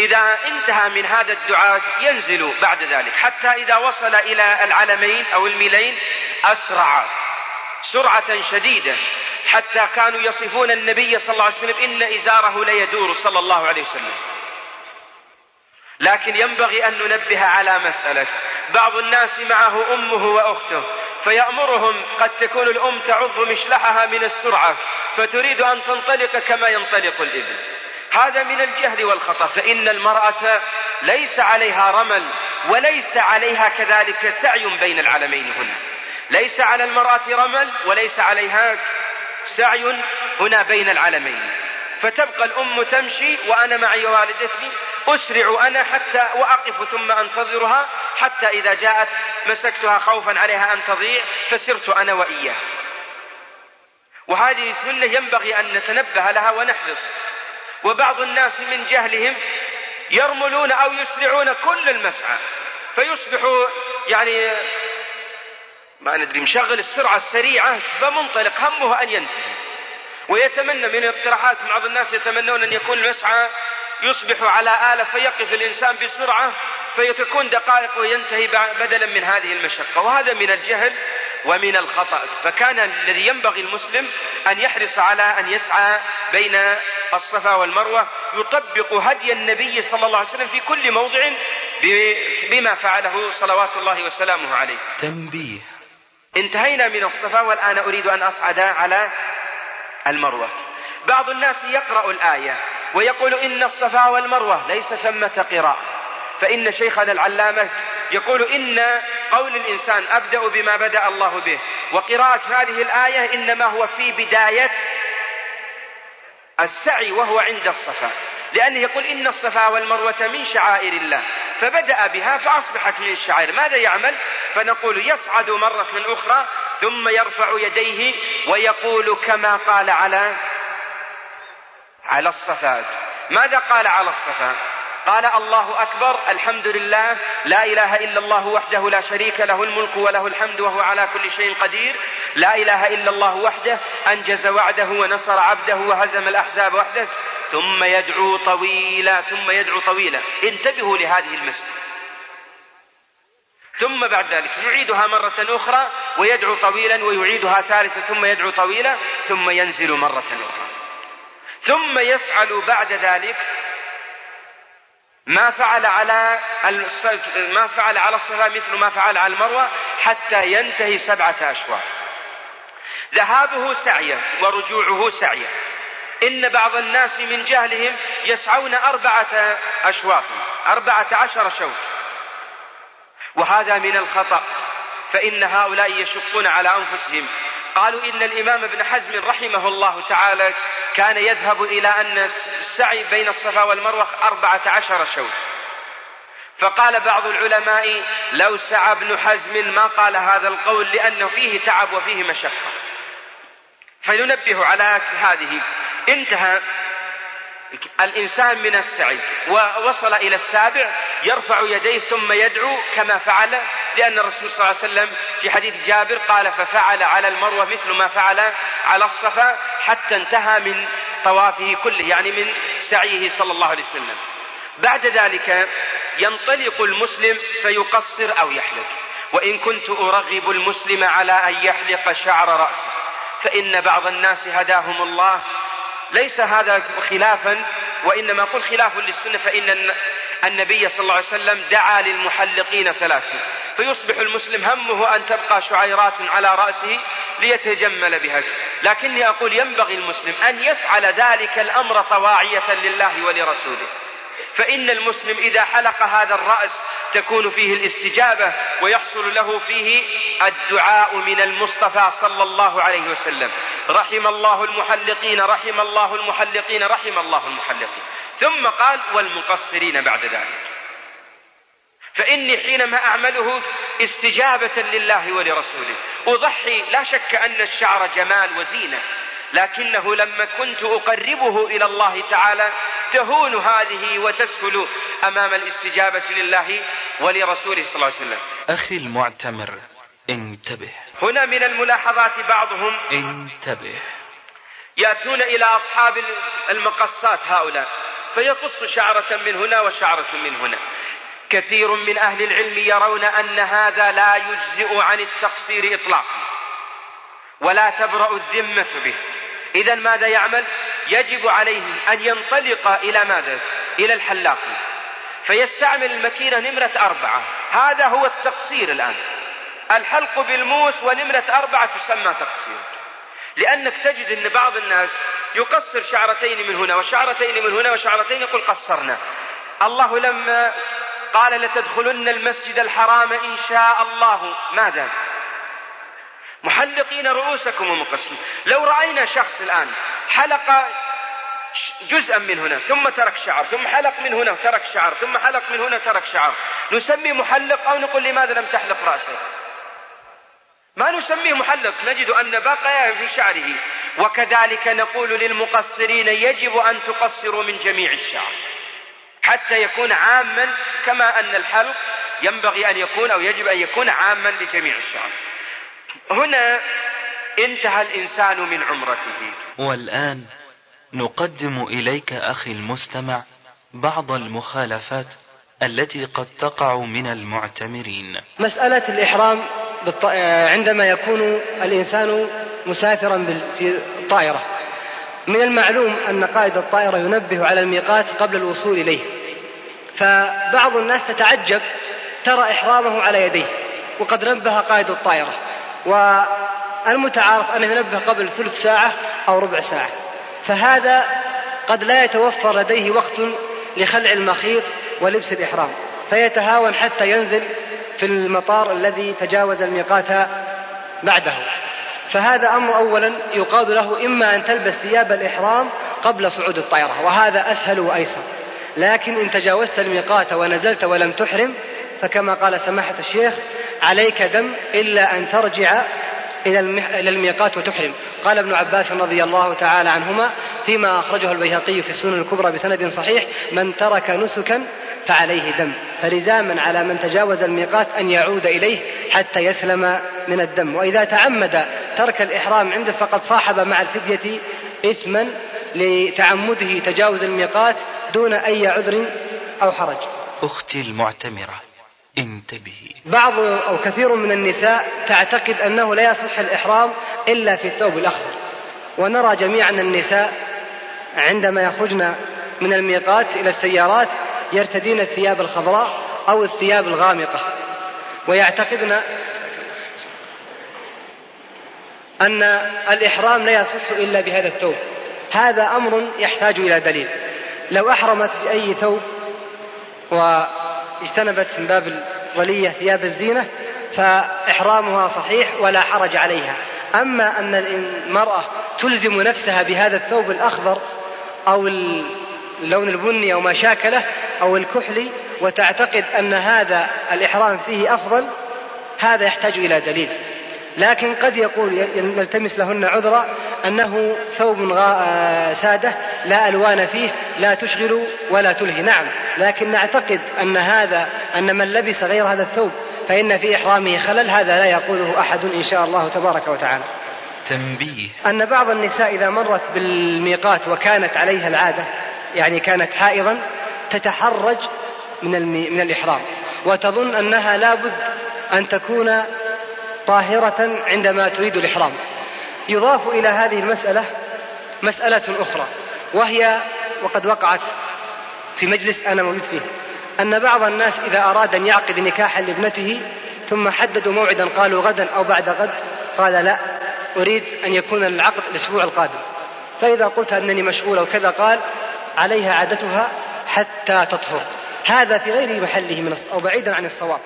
إذا انتهى من هذا الدعاء ينزل بعد ذلك حتى إذا وصل إلى العلمين أو الميلين أسرع سرعة شديدة حتى كانوا يصفون النبي صلى الله عليه وسلم إن إزاره ليدور صلى الله عليه وسلم. لكن ينبغي أن ننبه على مسألة. بعض الناس معه أمه وأخته فيأمرهم قد تكون الأم تعض مشلحها من السرعة فتريد أن تنطلق كما ينطلق الإبل. هذا من الجهل والخطأ فإن المرأة ليس عليها رمل وليس عليها كذلك سعي بين العلمين هنا. ليس على المرأة رمل وليس عليها سعي هنا بين العلمين فتبقى الأم تمشي وأنا معي والدتي أسرع أنا حتى وأقف ثم أنتظرها حتى إذا جاءت مسكتها خوفا عليها أن تضيع فسرت أنا وإياها. وهذه سنة ينبغي أن نتنبه لها ونحرص. وبعض الناس من جهلهم يرملون أو يسرعون كل المسعى فيصبح يعني ما ندري مشغل السرعة السريعة فمنطلق همه أن ينتهي. ويتمنى من الاقتراحات بعض الناس يتمنون أن يكون المسعى يصبح على آلة فيقف الإنسان بسرعة فيتكون دقائق وينتهي بدلا من هذه المشقة. وهذا من الجهل ومن الخطأ. فكان الذي ينبغي المسلم أن يحرص على أن يسعى بين الصفا والمروة يطبق هدي النبي صلى الله عليه وسلم في كل موضع بما فعله صلوات الله وسلامه عليه. تنبيه. انتهينا من الصفا والآن أريد أن أصعد على المروة. بعض الناس يقرأ الآية. ويقول إن الصفا والمروة ليس ثمة قراءة فإن شيخنا العلامة يقول إن قول الإنسان أبدأ بما بدأ الله به. وقراءة هذه الآية إنما هو في بداية السعي وهو عند الصفا. لأنه يقول إن الصفا والمروة من شعائر الله. فبدأ بها فأصبحت من الشعائر. ماذا يعمل؟ فنقول يصعد مرة أخرى ثم يرفع يديه ويقول كما قال على على الصفا ماذا قال على الصفا قال الله أكبر الحمد لله لا إله إلا الله وحده لا شريك له الملك وله الحمد وهو على كل شيء قدير. لا إله إلا الله وحده أنجز وعده ونصر عبده وهزم الأحزاب وحده. ثم يدعو طويلا ثم يدعو طويلا. انتبهوا لهذه المسألة. ثم بعد ذلك يعيدها مرة أخرى ويدعو طويلا ويعيدها ثالثة ثم يدعو طويلا ثم ينزل مرة أخرى. ثم يفعل بعد ذلك ما فعل على ما فعل على الصفا مثل ما فعل على المروة حتى ينتهي سبعة أشواط. ذهابه سعية ورجوعه سعية. إن بعض الناس من جهلهم يسعون أربعة أشواط أربعة عشر شوط. وهذا من الخطأ فإن هؤلاء يشقون على أنفسهم. قالوا إن الإمام ابن حزم رحمه الله تعالى كان يذهب إلى أن السعي بين الصفا والمروة أربعة عشر شوط. فقال بعض العلماء لو سعى ابن حزم ما قال هذا القول لأنه فيه تعب وفيه مشقة. فننبه على هذه. انتهى. الإنسان من السعي. ووصل إلى السابع. يرفع يديه ثم يدعو كما فعل. لأن الرسول صلى الله عليه وسلم في حديث جابر قال ففعل على المروة مثل ما فعل على الصفا حتى انتهى من طوافه كله يعني من سعيه صلى الله عليه وسلم. بعد ذلك ينطلق المسلم فيقصر أو يحلق. وإن كنت أرغب المسلم على أن يحلق شعر رأسه فإن بعض الناس هداهم الله. ليس هذا خلافا وإنما قل خلاف للسنة فإن النبي صلى الله عليه وسلم دعا للمحلقين ثلاثة فيصبح المسلم همه أن تبقى شعيرات على رأسه ليتجمل بها. لكني أقول ينبغي المسلم أن يفعل ذلك الأمر طواعية لله ولرسوله. فإن المسلم إذا حلق هذا الرأس تكون فيه الاستجابة ويحصل له فيه الدعاء من المصطفى صلى الله عليه وسلم. رحم الله المحلقين رحم الله المحلقين رحم الله المحلقين. ثم قال والمقصرين بعد ذلك. فإني حينما أعمله استجابة لله ولرسوله. أضحي لا شك أن الشعر جمال وزينة لكنه لما كنت أقربه إلى الله تعالى تهون هذه وتسهل أمام الاستجابة لله ولرسوله صلى الله عليه وسلم. أخي المعتمر انتبه. هنا من الملاحظات بعضهم انتبه. يأتون إلى أصحاب المقصات هؤلاء فيقص شعرة من هنا وشعرة من هنا. كثير من أهل العلم يرون أن هذا لا يجزئ عن التقصير إطلاقا. ولا تبرأ الذمة به. إذا ماذا يعمل؟ يجب عليه أن ينطلق إلى ماذا؟ إلى الحلاق. فيستعمل المكينة نمرة أربعة. هذا هو التقصير الآن. الحلق بالموس ونمرة أربعة تسمى تقصير. لأنك تجد أن بعض الناس يقصر شعرتين من هنا وشعرتين من هنا وشعرتين يقول قصرنا. الله لما قال لتدخلن المسجد الحرام إن شاء الله. ماذا؟ محلقين رؤوسكم ومقصرين لو رأينا شخص الآن حلق جزءا من هنا ثم ترك شعر ثم حلق من هنا وترك شعر ثم حلق من هنا ترك شعر نسمي محلق أو نقول لماذا لم تحلق رأسك؟ ما نسميه محلق نجد أن بقى في شعره. وكذلك نقول للمقصرين يجب أن تقصروا من جميع الشعر. حتى يكون عاما كما أن الحلق ينبغي أن يكون أو يجب أن يكون عاما لجميع الشعر هنا انتهى الإنسان من عمرته. والآن نقدم إليك أخي المستمع بعض المخالفات التي قد تقع من المعتمرين. مسألة الإحرام عندما يكون الإنسان مسافرا في الطائرة من المعلوم أن قائد الطائرة ينبه على الميقات قبل الوصول إليه. فبعض الناس تتعجب ترى إحرامه على يديه وقد نبه قائد الطائرة. والمتعارف أنه ينبه قبل ثلث ساعة أو ربع ساعة. فهذا قد لا يتوفر لديه وقت لخلع المخيط ولبس الإحرام. فيتهاون حتى ينزل في المطار الذي تجاوز الميقات بعده. فهذا أمر أولا يقال له إما أن تلبس ثياب الإحرام قبل صعود الطائرة وهذا أسهل وأيسر. لكن إن تجاوزت الميقات ونزلت ولم تحرم فكما قال سماحة الشيخ عليك دم إلا أن ترجع إلى الميقات وتحرم. قال ابن عباس رضي الله تعالى عنهما فيما أخرجه البيهقي في السنن الكبرى بسند صحيح من ترك نسكا فعليه دم فلزاما على من تجاوز الميقات أن يعود إليه حتى يسلم من الدم. وإذا تعمد ترك الإحرام عنده فقد صاحب مع الفدية إثما لتعمده تجاوز الميقات دون أي عذر أو حرج. أختي المعتمرة انتبهي. بعض أو كثير من النساء تعتقد أنه لا يصح الإحرام إلا في الثوب الأخضر. ونرى جميعا النساء عندما يخرجن من الميقات إلى السيارات يرتدين الثياب الخضراء أو الثياب الغامقة. ويعتقدن أن الإحرام لا يصح إلا بهذا الثوب. هذا أمر يحتاج إلى دليل. لو أحرمت بأي ثوب واجتنبت من باب الظلية ثياب الزينة فإحرامها صحيح ولا حرج عليها. أما أن المرأة تلزم نفسها بهذا الثوب الأخضر أو اللون البني أو ما شاكله أو الكحلي وتعتقد أن هذا الإحرام فيه أفضل هذا يحتاج إلى دليل. لكن قد يقول يلتمس لهن عذرا أنه ثوب آه، سادة لا ألوان فيه لا تشغل ولا تلهي. نعم لكن نعتقد أن هذا أن من لبس غير هذا الثوب فإن في إحرامه خلل هذا لا يقوله أحد إن شاء الله تبارك وتعالى. تنبيه. أن بعض النساء إذا مرت بالميقات وكانت عليها العادة يعني كانت حائضا تتحرج من من الإحرام وتظن أنها لابد أن تكون طاهرة عندما تريد الإحرام. يضاف إلى هذه المسألة مسألة أخرى وهي وقد وقعت في مجلس أنا موجود فيه أن بعض الناس إذا أراد أن يعقد نكاحا لابنته ثم حددوا موعدا قالوا غدا أو بعد غد قال لا أريد أن يكون العقد الأسبوع القادم. فإذا قلت أنني مشغول أو كذا قال عليها عادتها حتى تطهر. هذا في غير محله من أو بعيدا عن الصواب.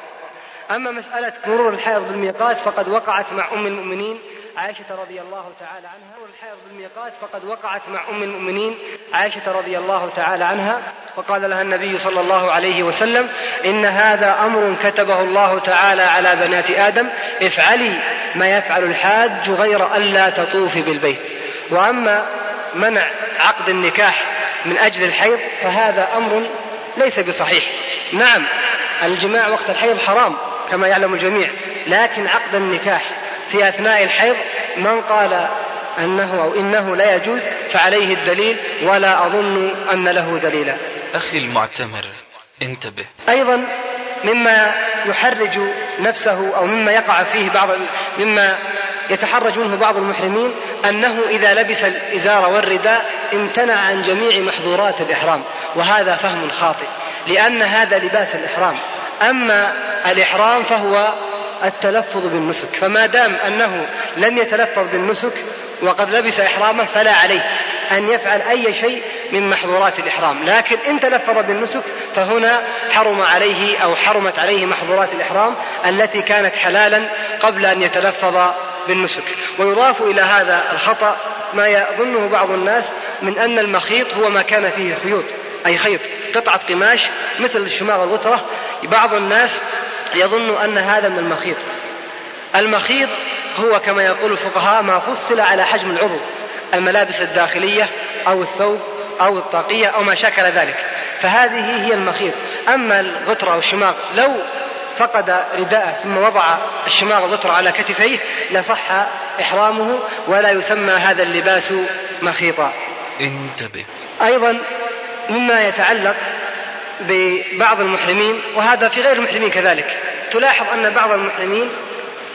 أما مسألة مرور الحائض بالميقات فقد وقعت مع أم المؤمنين عائشة رضي الله تعالى عنها. مرور الحائض بالميقات فقد وقعت مع أم المؤمنين عائشة رضي الله تعالى عنها. وقال لها النبي صلى الله عليه وسلم إن هذا أمر كتبه الله تعالى على بنات آدم افعلي ما يفعل الحاج غير ألا تطوفي بالبيت. وأما منع عقد النكاح من أجل الحيض فهذا أمر ليس بصحيح. نعم الجماع وقت الحيض حرام كما يعلم الجميع لكن عقد النكاح في أثناء الحيض من قال أنه أو إنه لا يجوز فعليه الدليل ولا أظن أن له دليلا. أخي المعتمر انتبه. أيضا مما يحرج نفسه أو مما يقع فيه بعض مما يتحرج منه بعض المحرمين أنه إذا لبس الإزار والرداء امتنع عن جميع محظورات الإحرام وهذا فهم خاطئ لأن هذا لباس الإحرام. أما الإحرام فهو التلفظ بالنسك. فما دام أنه لم يتلفظ بالنسك وقد لبس إحرامه فلا عليه أن يفعل أي شيء من محظورات الإحرام. لكن إن تلفظ بالنسك فهنا حرم عليه أو حرمت عليه محظورات الإحرام التي كانت حلالا قبل أن يتلفظ بالنسك. ويضاف إلى هذا الخطأ ما يظنه بعض الناس من أن المخيط هو ما كان فيه خيوط. أي خيط قطعة قماش مثل الشماغ الغترة بعض الناس يظن أن هذا من المخيط. المخيط هو كما يقول الفقهاء ما فصل على حجم العضو الملابس الداخلية أو الثوب أو الطاقية أو ما شكل ذلك. فهذه هي المخيط. أما الغترة أو الشماغ لو فقد رداءه ثم وضع الشماغ الغترة على كتفيه لصح إحرامه ولا يسمى هذا اللباس مخيطا. انتبه. أيضا مما يتعلق ببعض المحرمين وهذا في غير المحرمين كذلك. تلاحظ أن بعض المحرمين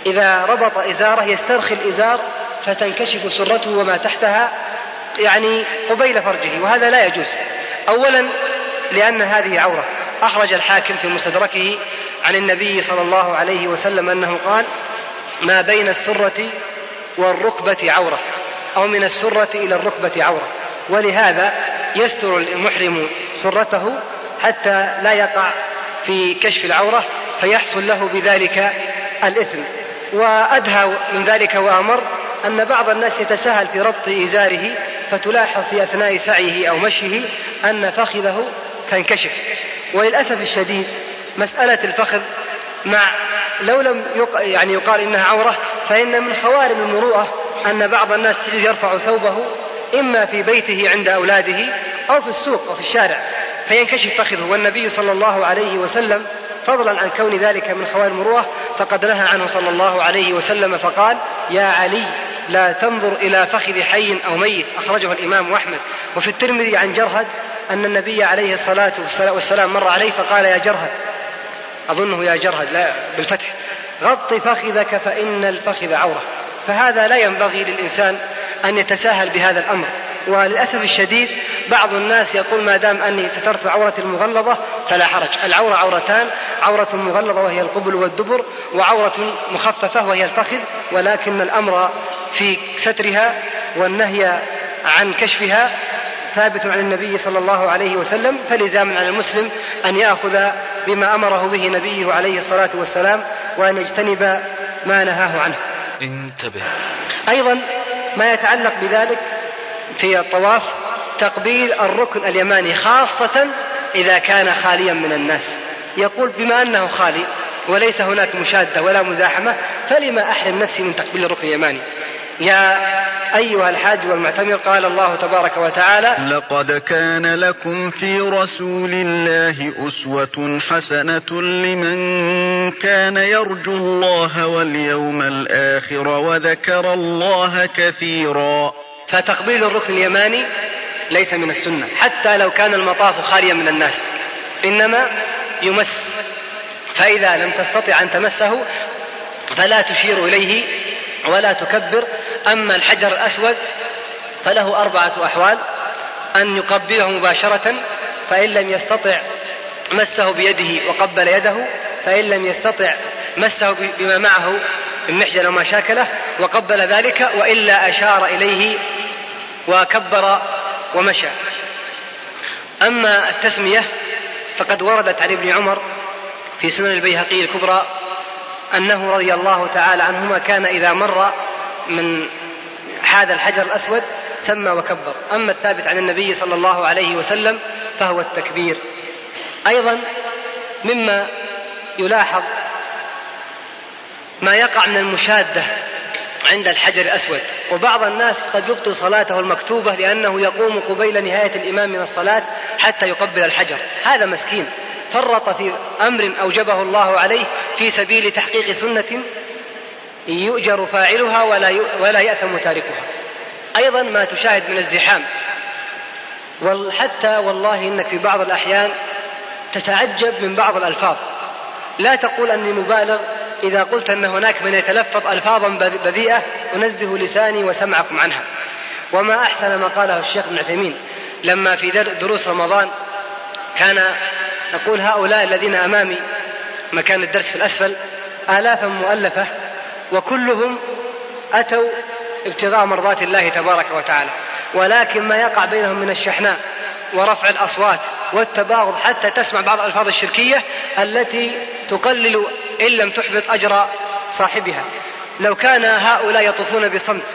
إذا ربط إزارة يسترخي الإزار فتنكشف سرته وما تحتها يعني قبيل فرجه وهذا لا يجوز. أولا لأن هذه عورة أخرج الحاكم في مستدركه عن النبي صلى الله عليه وسلم أنه قال ما بين السرة والركبة عورة أو من السرة إلى الركبة عورة. ولهذا يستر المحرم سرته حتى لا يقع في كشف العورة فيحصل له بذلك الإثم. وأدهى من ذلك وأمر أن بعض الناس يتساهل في ربط إزاره فتلاحظ في أثناء سعيه أو مشيه أن فخذه تنكشف. وللأسف الشديد مسألة الفخذ مع لو لم يق... يعني يقال إنها عورة فإن من خوارم المروءة أن بعض الناس يرفع ثوبه إما في بيته عند أولاده أو في السوق أو في الشارع فينكشف فخذه. والنبي صلى الله عليه وسلم فضلا عن كون ذلك من خوارم المروءة فقد نهى عنه صلى الله عليه وسلم فقال يا علي لا تنظر إلى فخذ حي أو ميت. أخرجه الإمام أحمد. وفي الترمذي عن جرهد أن النبي عليه الصلاة والسلام مر عليه فقال يا جرهد. أظنه يا جرهد لا بالفتح. غط فخذك فإن الفخذ عورة. فهذا لا ينبغي للإنسان أن يتساهل بهذا الأمر. وللأسف الشديد بعض الناس يقول ما دام أني سترت عورتي المغلظة فلا حرج. العورة عورتان عورة مغلظة وهي القبل والدبر وعورة مخففة وهي الفخذ ولكن الأمر في سترها والنهي عن كشفها ثابت عن النبي صلى الله عليه وسلم فلزام على المسلم أن يأخذ بما أمره به نبيه عليه الصلاة والسلام وأن يجتنب ما نهاه عنه. انتبه. أيضا ما يتعلق بذلك في الطواف تقبيل الركن اليماني خاصة إذا كان خاليا من الناس. يقول بما أنه خالي وليس هناك مشادة ولا مزاحمة فلما أحرم نفسي من تقبيل الركن اليماني؟ يا أيها الحاج والمعتمر قال الله تبارك وتعالى لقد كان لكم في رسول الله أسوة حسنة لمن كان يرجو الله واليوم الآخر وذكر الله كثيرا. فتقبيل الركن اليماني ليس من السنة حتى لو كان المطاف خاليا من الناس إنما يمس. فإذا لم تستطع أن تمسه فلا تشير إليه ولا تكبر أما الحجر الأسود فله أربعة أحوال أن يقبله مباشرة فإن لم يستطع مسه بيده وقبل يده فإن لم يستطع مسه بما معه من محجن وما شاكله وقبل ذلك وإلا أشار إليه وكبر ومشى. أما التسمية فقد وردت عن ابن عمر في سنن البيهقي الكبرى أنه رضي الله تعالى عنهما كان إذا مر من هذا الحجر الأسود سمى وكبر. أما الثابت عن النبي صلى الله عليه وسلم فهو التكبير. أيضا مما يلاحظ ما يقع من المشادة عند الحجر الأسود. وبعض الناس قد يبطل صلاته المكتوبة لأنه يقوم قبيل نهاية الإمام من الصلاة حتى يقبل الحجر. هذا مسكين. فرط في أمر أوجبه الله عليه في سبيل تحقيق سنة يؤجر فاعلها ولا ولا يأثم تاركها. أيضا ما تشاهد من الزحام. حتى والله إنك في بعض الأحيان تتعجب من بعض الألفاظ. لا تقول أني مبالغ إذا قلت أن هناك من يتلفظ ألفاظا بذيئة أنزه لساني وسمعكم عنها. وما أحسن ما قاله الشيخ ابن عثيمين لما في دروس رمضان كان يقول هؤلاء الذين أمامي مكان الدرس في الأسفل آلافا مؤلفة وكلهم أتوا ابتغاء مرضات الله تبارك وتعالى ولكن ما يقع بينهم من الشحناء ورفع الأصوات والتباغض حتى تسمع بعض الألفاظ الشركية التي تقلل إن لم تحبط أجر صاحبها. لو كان هؤلاء يطوفون بصمت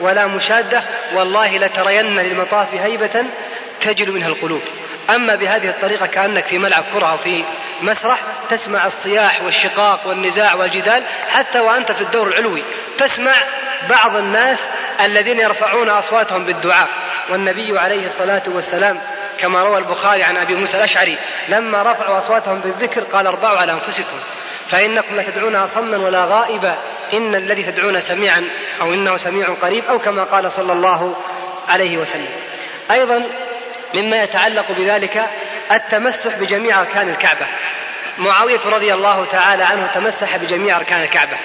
ولا مشادة والله لترين للمطاف هيبة تجل منها القلوب. أما بهذه الطريقة كأنك في ملعب كرة أو في مسرح تسمع الصياح والشقاق والنزاع والجدال حتى وأنت في الدور العلوي. تسمع بعض الناس الذين يرفعون أصواتهم بالدعاء. والنبي عليه الصلاة والسلام كما روى البخاري عن أبي موسى الأشعري لما رفعوا أصواتهم بالذكر قال اربعوا على أنفسكم فإنكم لتدعون صما ولا غائبا إن الذي تدعون سميعا أو إنه سميع قريب أو كما قال صلى الله عليه وسلم. أيضا مما يتعلق بذلك التمسح بجميع أركان الكعبة. معاوية رضي الله تعالى عنه تمسح بجميع أركان الكعبة.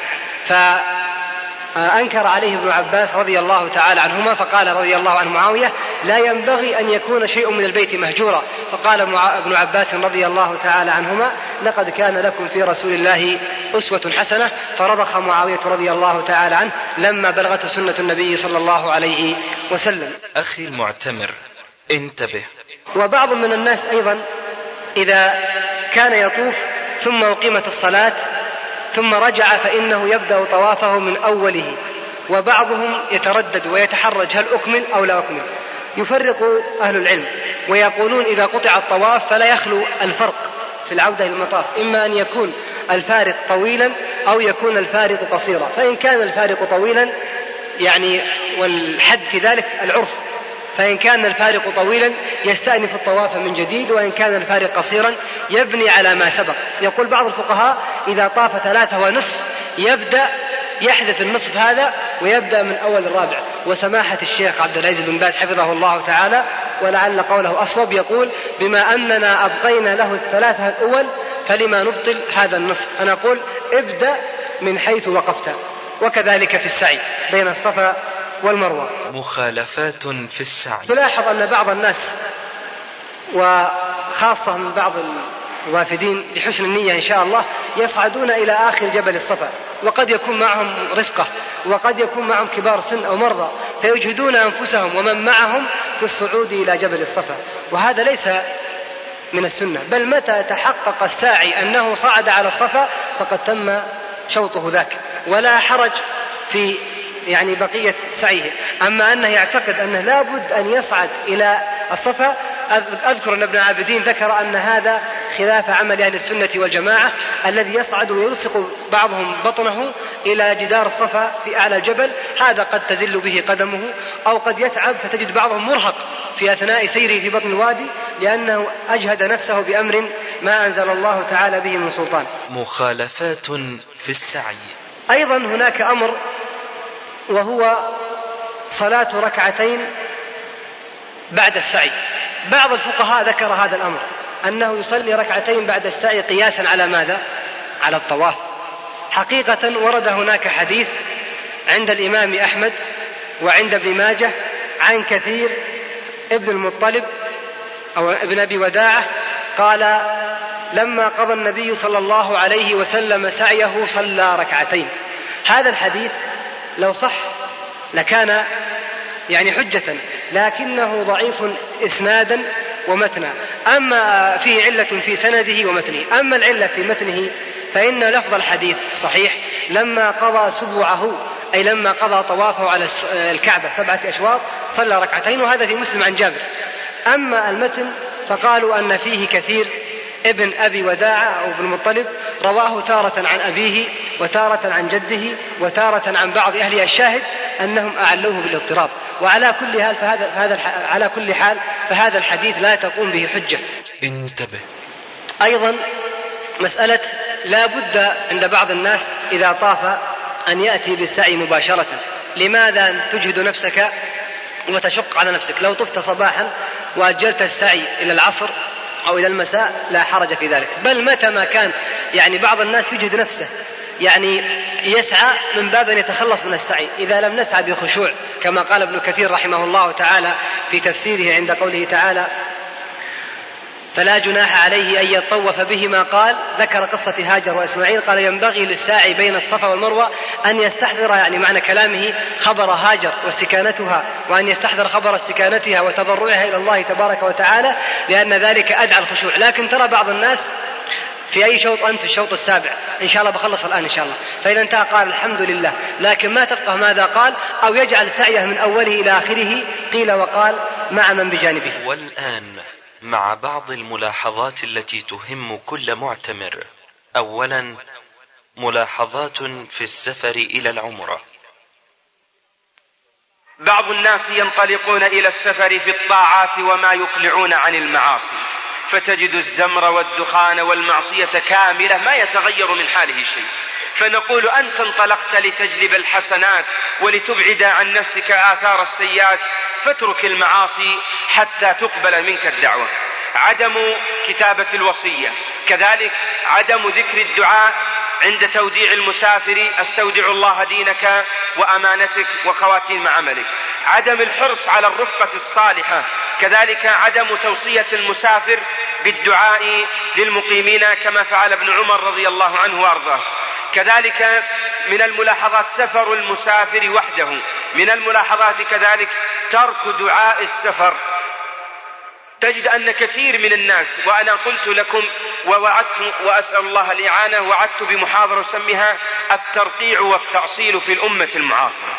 آه، أنكر عليه ابن عباس رضي الله تعالى عنهما فقال رضي الله عنه معاوية لا ينبغي أن يكون شيء من البيت مهجورا. فقال ابن عباس رضي الله تعالى عنهما لقد كان لكم في رسول الله أسوة حسنة. فرضخ معاوية رضي الله تعالى عنه لما بلغته سنة النبي صلى الله عليه وسلم. أخي المعتمر انتبه. وبعض من الناس أيضا إذا كان يطوف ثم أقيمت الصلاة ثم رجع فإنه يبدأ طوافه من أوله وبعضهم يتردد ويتحرج هل أكمل أو لا أكمل. يفرق أهل العلم ويقولون إذا قطع الطواف فلا يخلو الفرق في العودة إلى المطاف إما أن يكون الفارق طويلا أو يكون الفارق قصيرا. فإن كان الفارق طويلا يعني والحد في ذلك العرف. فإن كان الفارق طويلا يستأنف الطواف من جديد وإن كان الفارق قصيرا يبني على ما سبق. يقول بعض الفقهاء إذا طاف ثلاثة ونصف يبدأ يحذف النصف هذا ويبدأ من أول الرابع. وسماحة الشيخ عبد العزيز بن باز حفظه الله تعالى ولعل قوله أصوب يقول بما أننا أبقينا له الثلاثة الأول فلما نبطل هذا النصف؟ أنا أقول ابدأ من حيث وقفت. وكذلك في السعي بين الصفا والمروة. مخالفات في السعي. تلاحظ أن بعض الناس وخاصة من بعض الوافدين بحسن النية إن شاء الله يصعدون إلى آخر جبل الصفا وقد يكون معهم رفقة وقد يكون معهم كبار سن أو مرضى فيجهدون أنفسهم ومن معهم في الصعود إلى جبل الصفا وهذا ليس من السنة بل متى تحقق الساعي أنه صعد على الصفا فقد تم شوطه ذاك. ولا حرج في يعني بقية سعيه. أما أنه يعتقد أنه لابد أن يصعد إلى الصفا أذكر أن ابن عابدين ذكر أن هذا خلاف عمل أهل السنة والجماعة الذي يصعد ويلصق بعضهم بطنه إلى جدار الصفا في أعلى الجبل هذا قد تزل به قدمه أو قد يتعب فتجد بعضهم مرهق في أثناء سيره في بطن الوادي لأنه أجهد نفسه بأمر ما أنزل الله تعالى به من سلطان. مخالفات في السعي. أيضا هناك أمر وهو صلاة ركعتين بعد السعي. بعض الفقهاء ذكر هذا الأمر أنه يصلي ركعتين بعد السعي قياسا على ماذا؟ على الطواف. حقيقة ورد هناك حديث عند الإمام أحمد وعند ابن ماجه عن كثير ابن المطلب أو ابن أبي وداعة قال لما قضى النبي صلى الله عليه وسلم سعيه صلى ركعتين. هذا الحديث لو صح لكان يعني حجة لكنه ضعيف إسنادا ومتنا. أما فيه علة في سنده ومتنه. أما العلة في متنه فإن لفظ الحديث صحيح لما قضى سبوعه أي لما قضى طوافه على الكعبة سبعة أشواط صلى ركعتين وهذا في مسلم عن جابر. أما المتن فقالوا أن فيه كثير ابن أبي وداعة أو ابن المطلب رواه تارة عن أبيه وتارة عن جده وتارة عن بعض أهله الشاهد أنهم أعلوه بالاضطراب. وعلى كل حال فهذا, فهذا على كل حال فهذا الحديث لا تقوم به حجة. انتبه. أيضا مسألة لا بد عند بعض الناس إذا طاف أن يأتي بالسعي مباشرة. لماذا تجهد نفسك وتشق على نفسك؟ لو طفت صباحا وأجلت السعي إلى العصر أو إلى المساء لا حرج في ذلك. بل متى ما كان يعني بعض الناس يجهد نفسه يعني يسعى من باب أن يتخلص من السعي. إذا لم نسعى بخشوع كما قال ابن كثير رحمه الله تعالى في تفسيره عند قوله تعالى فلا جناح عليه أن يطوف بهما. قال ذكر قصة هاجر وإسماعيل. قال ينبغي للساعي بين الصفا والمروة أن يستحضر يعني معنى كلامه خبر هاجر واستكانتها وأن يستحضر خبر استكانتها وتضرعها إلى الله تبارك وتعالى لأن ذلك أدعى الخشوع. لكن ترى بعض الناس في أي شوط أنت؟ في الشوط السابع. إن شاء الله بخلص الآن إن شاء الله. فإذا انتهى قال الحمد لله. لكن ما تفقه ماذا قال؟ أو يجعل سعيه من أوله إلى آخره قيل وقال مع من بجانبه. والآن مع بعض الملاحظات التي تهم كل معتمر. اولا ملاحظات في السفر إلى العمرة. بعض الناس ينطلقون إلى السفر في الطاعات وما يقلعون عن المعاصي. فتجد الزمر والدخان والمعصية كاملة ما يتغير من حاله شيء. فنقول أنت انطلقت لتجلب الحسنات ولتبعد عن نفسك آثار السيئات فاترك المعاصي حتى تقبل منك الدعوة. عدم كتابة الوصية. كذلك عدم ذكر الدعاء عند توديع المسافر أستودع الله دينك وأمانتك وخواتيم عملك. عدم الحرص على الرفقة الصالحة. كذلك عدم توصية المسافر بالدعاء للمقيمين كما فعل ابن عمر رضي الله عنه وأرضاه. كذلك من الملاحظات سفر المسافر وحده. من الملاحظات كذلك ترك دعاء السفر. تجد أن كثير من الناس وأنا قلت لكم ووعدت وأسأل الله الإعانة وعدت بمحاضرة أسميها الترقيع والتأصيل في الأمة المعاصرة.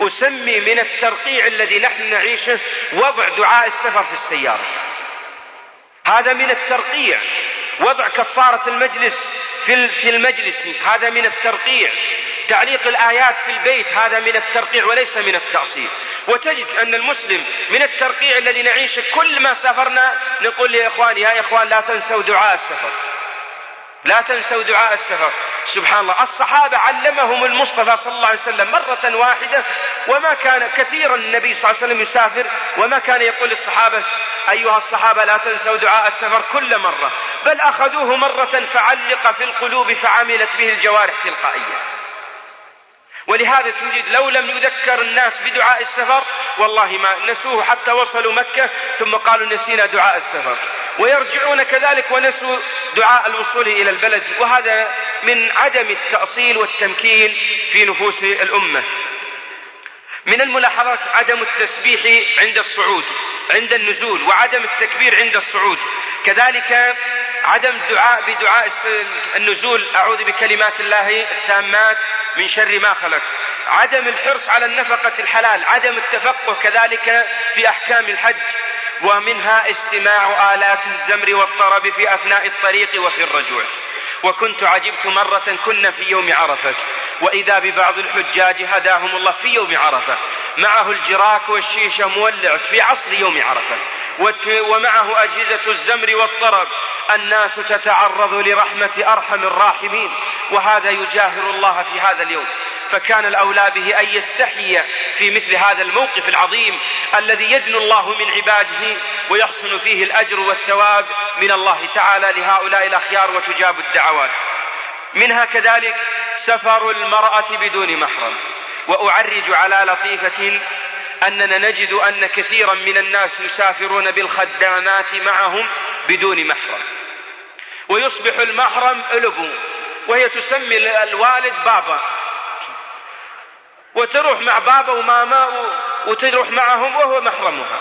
أسمي من الترقيع الذي نحن نعيشه وضع دعاء السفر في السيارة. هذا من الترقيع وضع كفارة المجلس في المجلس هذا من الترقيع تعليق الآيات في البيت هذا من الترقيع وليس من التأصيل. وتجد أن المسلم من الترقيع الذي نعيشه كل ما سافرنا نقول يا إخواني يا إخوان لا تنسوا دعاء السفر. لا تنسوا دعاء السفر. سبحان الله. الصحابة علمهم المصطفى صلى الله عليه وسلم مرة واحدة وما كان كثيرا النبي صلى الله عليه وسلم يسافر وما كان يقول للصحابة أيها الصحابة لا تنسوا دعاء السفر كل مرة بل أخذوه مرة فعلق في القلوب فعملت به الجوارح تلقائيا. ولهذا تجد لو لم يذكر الناس بدعاء السفر والله ما نسوه حتى وصلوا مكة ثم قالوا نسينا دعاء السفر. ويرجعون كذلك ونسوا دعاء الوصول إلى البلد. وهذا من عدم التأصيل والتمكين في نفوس الأمة. من الملاحظات عدم التسبيح عند الصعود عند النزول وعدم التكبير عند الصعود. كذلك عدم الدعاء بدعاء النزول أعوذ بكلمات الله التامات من شر ما خلق. عدم الحرص على النفقة الحلال عدم التفقه كذلك في أحكام الحج. ومنها استماع آلات الزمر والطرب في أثناء الطريق وفي الرجوع. وكنت عجبت مرة كنا في يوم عرفة وإذا ببعض الحجاج هداهم الله في يوم عرفة. معه الجراك والشيشة مولع في عصر يوم عرفة. ومعه أجهزة الزمر والطرب. الناس تتعرض لرحمة أرحم الراحمين وهذا يجاهر الله في هذا اليوم. فكان الأولى به أن يستحي في مثل هذا الموقف العظيم الذي يدنو الله من عباده ويحصل فيه الأجر والثواب من الله تعالى لهؤلاء الأخيار وتجاب الدعوات. منها كذلك سفر المرأة بدون محرم وأعرج على لطيفة أننا نجد أن كثيرا من الناس يسافرون بالخدامات معهم بدون محرم. ويصبح المحرم ألبو وهي تسمي الوالد بابا. وتروح مع بابا وماما وتروح معهم وهو محرمها.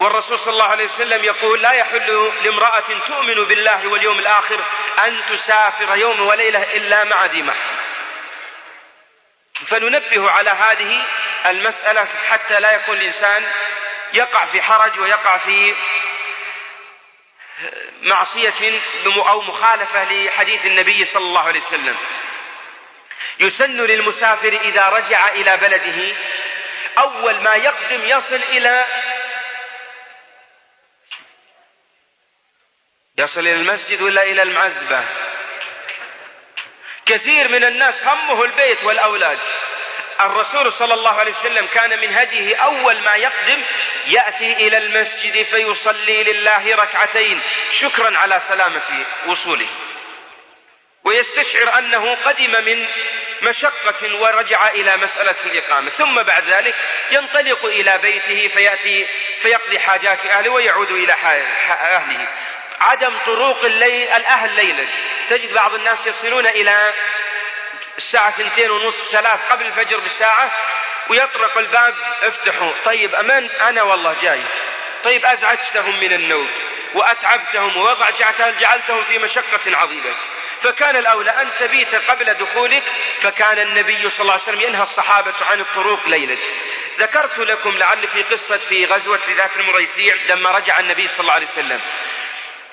والرسول صلى الله عليه وسلم يقول لا يحل لامرأة تؤمن بالله واليوم الآخر أن تسافر يوم وليلة إلا مع ذي محرم. فننبه على هذه المسألة حتى لا يكون الإنسان يقع في حرج ويقع في معصية أو مخالفة لحديث النبي صلى الله عليه وسلم. يسن للمسافر إذا رجع إلى بلده أول ما يقدم يصل إلى يصل إلى المسجد ولا إلى المعزبة؟ كثير من الناس همه البيت والأولاد. الرسول صلى الله عليه وسلم كان من هديه أول ما يقدم يأتي إلى المسجد فيصلي لله ركعتين شكرا على سلامة وصوله. ويستشعر أنه قدم من مشقة ورجع إلى مسألة الإقامة. ثم بعد ذلك ينطلق إلى بيته فيأتي فيقضي حاجات أهله ويعود إلى أهله. عدم طروق الليل الأهل ليلا. تجد بعض الناس يصلون إلى الساعة ثنتين ونصف ثلاث قبل الفجر بساعة ويطرق الباب. افتحوا. طيب أمان؟ أنا والله جاي طيب أزعجتهم من النوم وأتعبتهم ووضعتهم جعلتهم في مشقة عظيمة. فكان الأولى أن تبيت قبل دخولك فكان النبي صلى الله عليه وسلم ينهى الصحابة عن الطرق ليلا ذكرت لكم لعل في قصة في غزوة ذات المريسيع لما رجع النبي صلى الله عليه وسلم.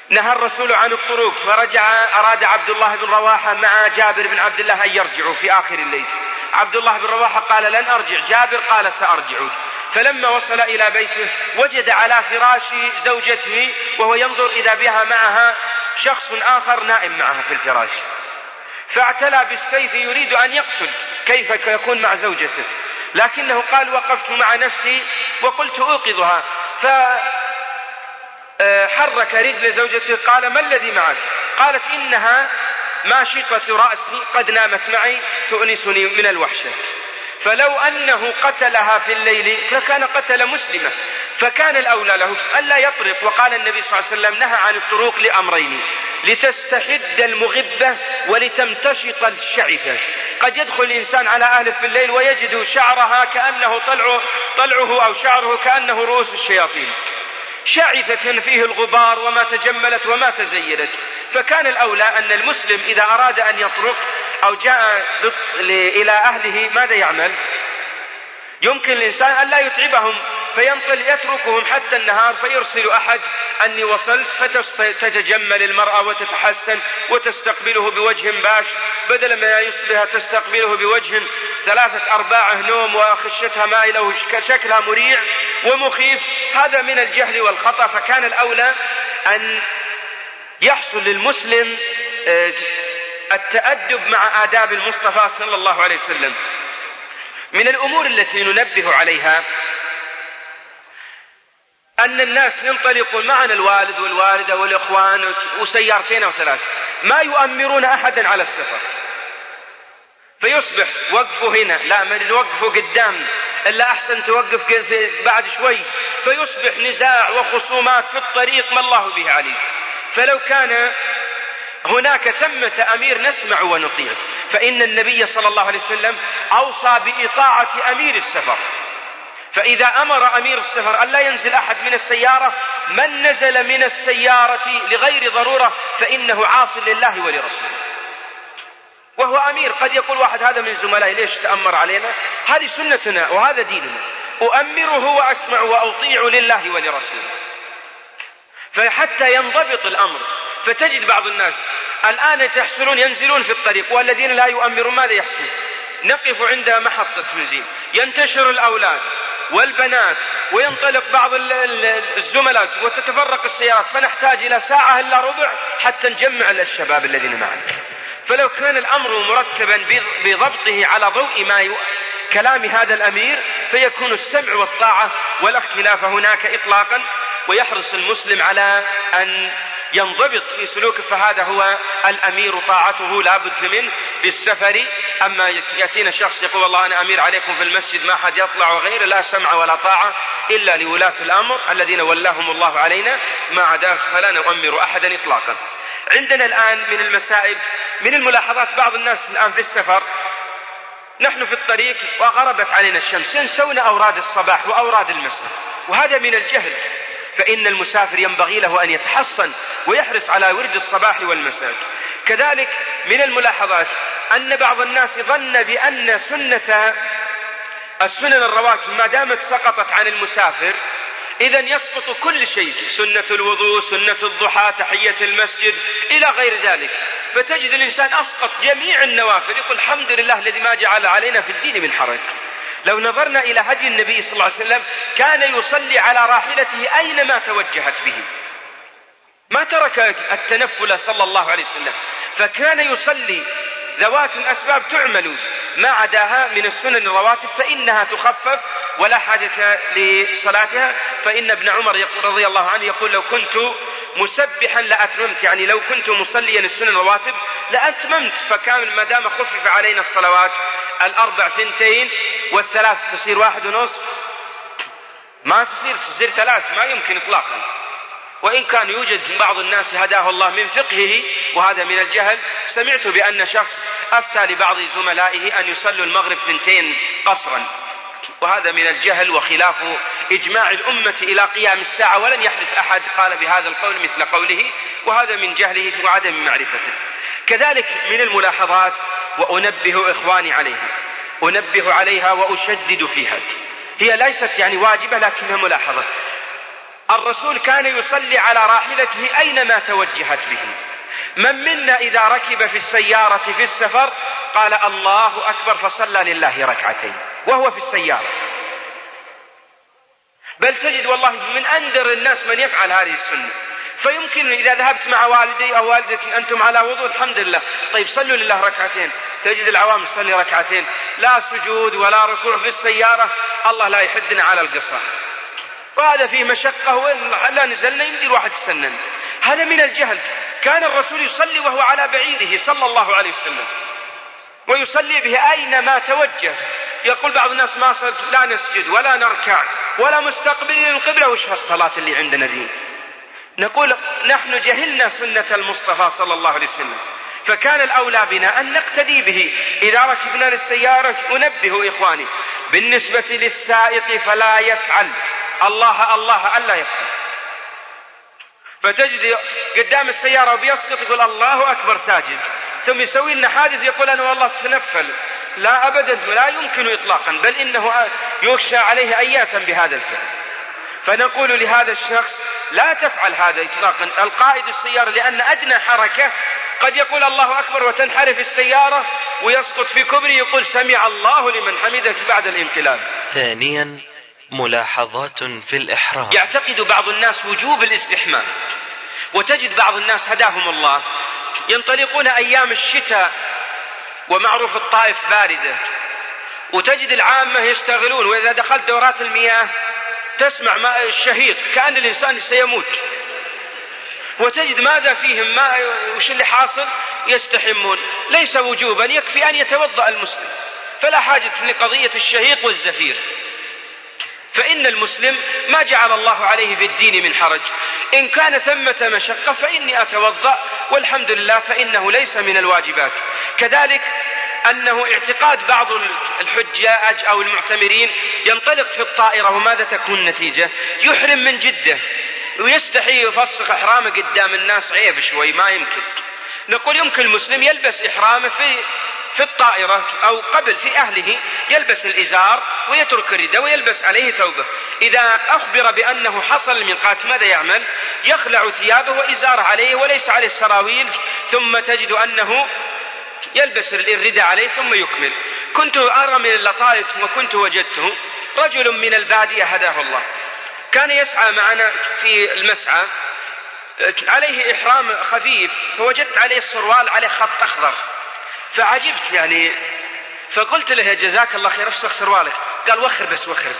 نهى الرسول عن الطرق فرجع أراد عبد الله بن رواحة مع جابر بن عبد الله أن يرجعوا في آخر الليل. عبد الله بن رواحة قال لن أرجع. جابر قال سأرجع. فلما وصل إلى بيته وجد على فراش زوجته وهو ينظر إذا بها معها شخص آخر نائم معها في الفراش. فاعتلى بالسيف يريد أن يقتل كيف يكون مع زوجته. لكنه قال وقفت مع نفسي وقلت أوقظها. ف حرك رجل زوجته قال ما الذي معك؟ قالت إنها ماشطة رأسي قد نامت معي تؤنسني من الوحشة. فلو أنه قتلها في الليل لكان قتل مسلمة فكان الأولى له ألا يطرق. وقال النبي صلى الله عليه وسلم نهى عن الطروق لأمرين لتستحد المغبة ولتمتشط الشعثة. قد يدخل الإنسان على أهله في الليل ويجد شعرها كأنه طلعه, طلعه أو شعره كأنه رؤوس الشياطين. شعثة فيه الغبار وما تجملت وما تزينت فكان الأولى أن المسلم إذا أراد أن يطرق أو جاء إلى أهله ماذا يعمل؟ يمكن الإنسان أن لا يتعبهم. فينطل يتركهم حتى النهار فيرسل أحد أني وصلت فتتجمل المرأة وتتحسن وتستقبله بوجه باش بدل ما يصبح تستقبله بوجه ثلاثة أرباعه نوم وخشتها مائلة وشكلها مريع ومخيف هذا من الجهل والخطأ. فكان الأولى أن يحصل للمسلم آه، التأدب مع آداب المصطفى صلى الله عليه وسلم. من الأمور التي ننبه عليها أن الناس ينطلقون معنا الوالد والوالدة والإخوان وسيارتين أو ثلاث ما يؤمرون أحدا على السفر. فيصبح وقفه هنا. لا من وقفه قدام. إلا أحسن توقف بعد شوي. فيصبح نزاع وخصومات في الطريق ما الله به عليم. فلو كان هناك ثمة أمير نسمع ونطيع. فإن النبي صلى الله عليه وسلم أوصى بإطاعة أمير السفر. فإذا أمر أمير السفر ألا ينزل أحد من السيارة من نزل من السيارة لغير ضرورة فإنه عاص لله ولرسوله. وهو أمير قد يقول واحد هذا من زملائي ليش تأمر علينا؟ هذه سنتنا وهذا ديننا. أؤمره وأسمع وأطيع لله ولرسوله. فحتى ينضبط الأمر فتجد بعض الناس الآن تحصلون ينزلون في الطريق والذين لا يؤمرون ماذا يحصل؟ نقف عند محطة بنزين ينتشر الأولاد. والبنات وينطلق بعض الزملاء وتتفرق السيارات فنحتاج إلى ساعة إلا ربع حتى نجمع الشباب الذين معنا. فلو كان الأمر مرتبا بضبطه على ضوء ما كلام هذا الأمير فيكون السمع والطاعة ولا اختلاف هناك إطلاقا ويحرص المسلم على أن ينضبط في سلوكه فهذا هو الأمير طاعته لا بد منه في السفر أما يأتينا شخص يقول والله أنا أمير عليكم في المسجد ما حد يطلع وغيره لا سمع ولا طاعة إلا لولاة الأمر الذين ولاهم الله علينا. ما عداه فلا نؤمر أحدا إطلاقا. عندنا الآن من المسائل من الملاحظات بعض الناس الآن في السفر نحن في الطريق وغربت علينا الشمس ينسون أوراد الصباح وأوراد المساء وهذا من الجهل. فإن المسافر ينبغي له أن يتحصن ويحرص على ورد الصباح والمساء. كذلك من الملاحظات أن بعض الناس ظن بأن سنة السنن الرواتب ما دامت سقطت عن المسافر إذا يسقط كل شيء سنة الوضوء سنة الضحى تحية المسجد إلى غير ذلك. فتجد الإنسان أسقط جميع النوافل يقول الحمد لله الذي ما جعل علينا في الدين من حرج. لو نظرنا إلى هدي النبي صلى الله عليه وسلم كان يصلي على راحلته أينما توجهت به. ما ترك التنفل صلى الله عليه وسلم. فكان يصلي ذوات الأسباب تعمل. ما عداها من السنن الرواتب فإنها تخفف ولا حاجة لصلاتها. فإن ابن عمر رضي الله عنه يقول لو كنت مسبحا لأتممت. يعني لو كنت مصليا السنن الرواتب لأتممت. فكان ما دام خفف علينا الصلوات الأربع ثنتين والثلاث تصير واحد ونصف. ما تصير تصير ثلاث. ما يمكن إطلاقا. وإن كان يوجد بعض الناس هداه الله من فقهه وهذا من الجهل سمعت بأن شخص أفتى لبعض زملائه أن يصلوا المغرب ثنتين قصرا. وهذا من الجهل وخلاف إجماع الأمة إلى قيام الساعة ولن يحدث أحد قال بهذا القول مثل قوله وهذا من جهله وعدم معرفته. كذلك من الملاحظات وأنبه إخواني عليها أنبه عليها وأشدد فيها. هي ليست يعني واجبة لكنها ملاحظة. الرسول كان يصلي على راحلته أينما توجهت به. من منا إذا ركب في السيارة في السفر قال الله أكبر فصلى لله ركعتين وهو في السيارة. بل تجد والله من أندر الناس من يفعل هذه السنة. فيمكن إذا ذهبت مع والدي أو والدتك أنتم على وضوء الحمد لله. طيب صلوا لله ركعتين. تجد العوام تصلي ركعتين. لا سجود ولا ركوع في السيارة الله لا يحدنا على القصة وهذا فيه مشقة ولا نزلنا يمدي الواحد يسنن. هذا من الجهل. كان الرسول يصلي وهو على بعيره صلى الله عليه وسلم. ويصلي به أينما توجه. يقول بعض الناس ما صرت لا نسجد ولا نركع ولا مستقبلين القبلة. وش هالصلاة اللي عندنا ذي نقول نحن جهلنا سنة المصطفى صلى الله عليه وسلم. فكان الأولى بنا أن نقتدي به. إذا ركبنا للسيارة أنبه إخواني. بالنسبة للسائق فلا يفعل. الله الله ألا يفعل. فتجد قدام السيارة وبيسقط يقول الله أكبر ساجد. ثم يسوي لنا حادث يقول أنا والله تنفل لا أبدا لا يمكن إطلاقا بل إنه يخشى عليه أياتا بهذا الفعل. فنقول لهذا الشخص لا تفعل هذا إطلاقا. القائد السيارة لأن أدنى حركة قد يقول الله أكبر وتنحرف السيارة ويسقط في كبري يقول سمع الله لمن حمده بعد الانقلاب ثانيا ملاحظات في الإحرام. يعتقد بعض الناس وجوب الاستحمام وتجد بعض الناس هداهم الله ينطلقون أيام الشتاء ومعروف الطائف باردة وتجد العامة يشتغلون وإذا دخلت دورات المياه تسمع ماء الشهيق كأن الإنسان سيموت. وتجد ماذا فيهم ما وش اللي حاصل؟ يستحمون. ليس وجوبا يكفي أن يتوضأ المسلم. فلا حاجة لقضية الشهيق والزفير. فإن المسلم ما جعل الله عليه في الدين من حرج. إن كان ثمة مشقة فإني أتوضأ والحمد لله فإنه ليس من الواجبات. كذلك أنه اعتقاد بعض الحجاج أو المعتمرين ينطلق في الطائرة وماذا تكون النتيجة؟ يحرم من جدة. ويستحي يفسخ إحرامه قدام الناس عيب شوي ما يمكن. نقول يمكن المسلم يلبس إحرامه في في الطائرة أو قبل في أهله يلبس الإزار ويترك الرداء ويلبس عليه ثوبه. إذا أخبر بأنه حصل الميقات ماذا يعمل؟ يخلع ثيابه وإزاره عليه وليس عليه السراويل ثم تجد أنه يلبس الرداء عليه ثم يكمل. كنت أرى من اللطائف وكنت وجدته رجل من البادية هداه الله. كان يسعى معنا في المسعى عليه إحرام خفيف فوجدت عليه السروال عليه خط أخضر. فعجبت يعني. فقلت له جزاك الله خير افسخ سروالك قال وخر بس وخر.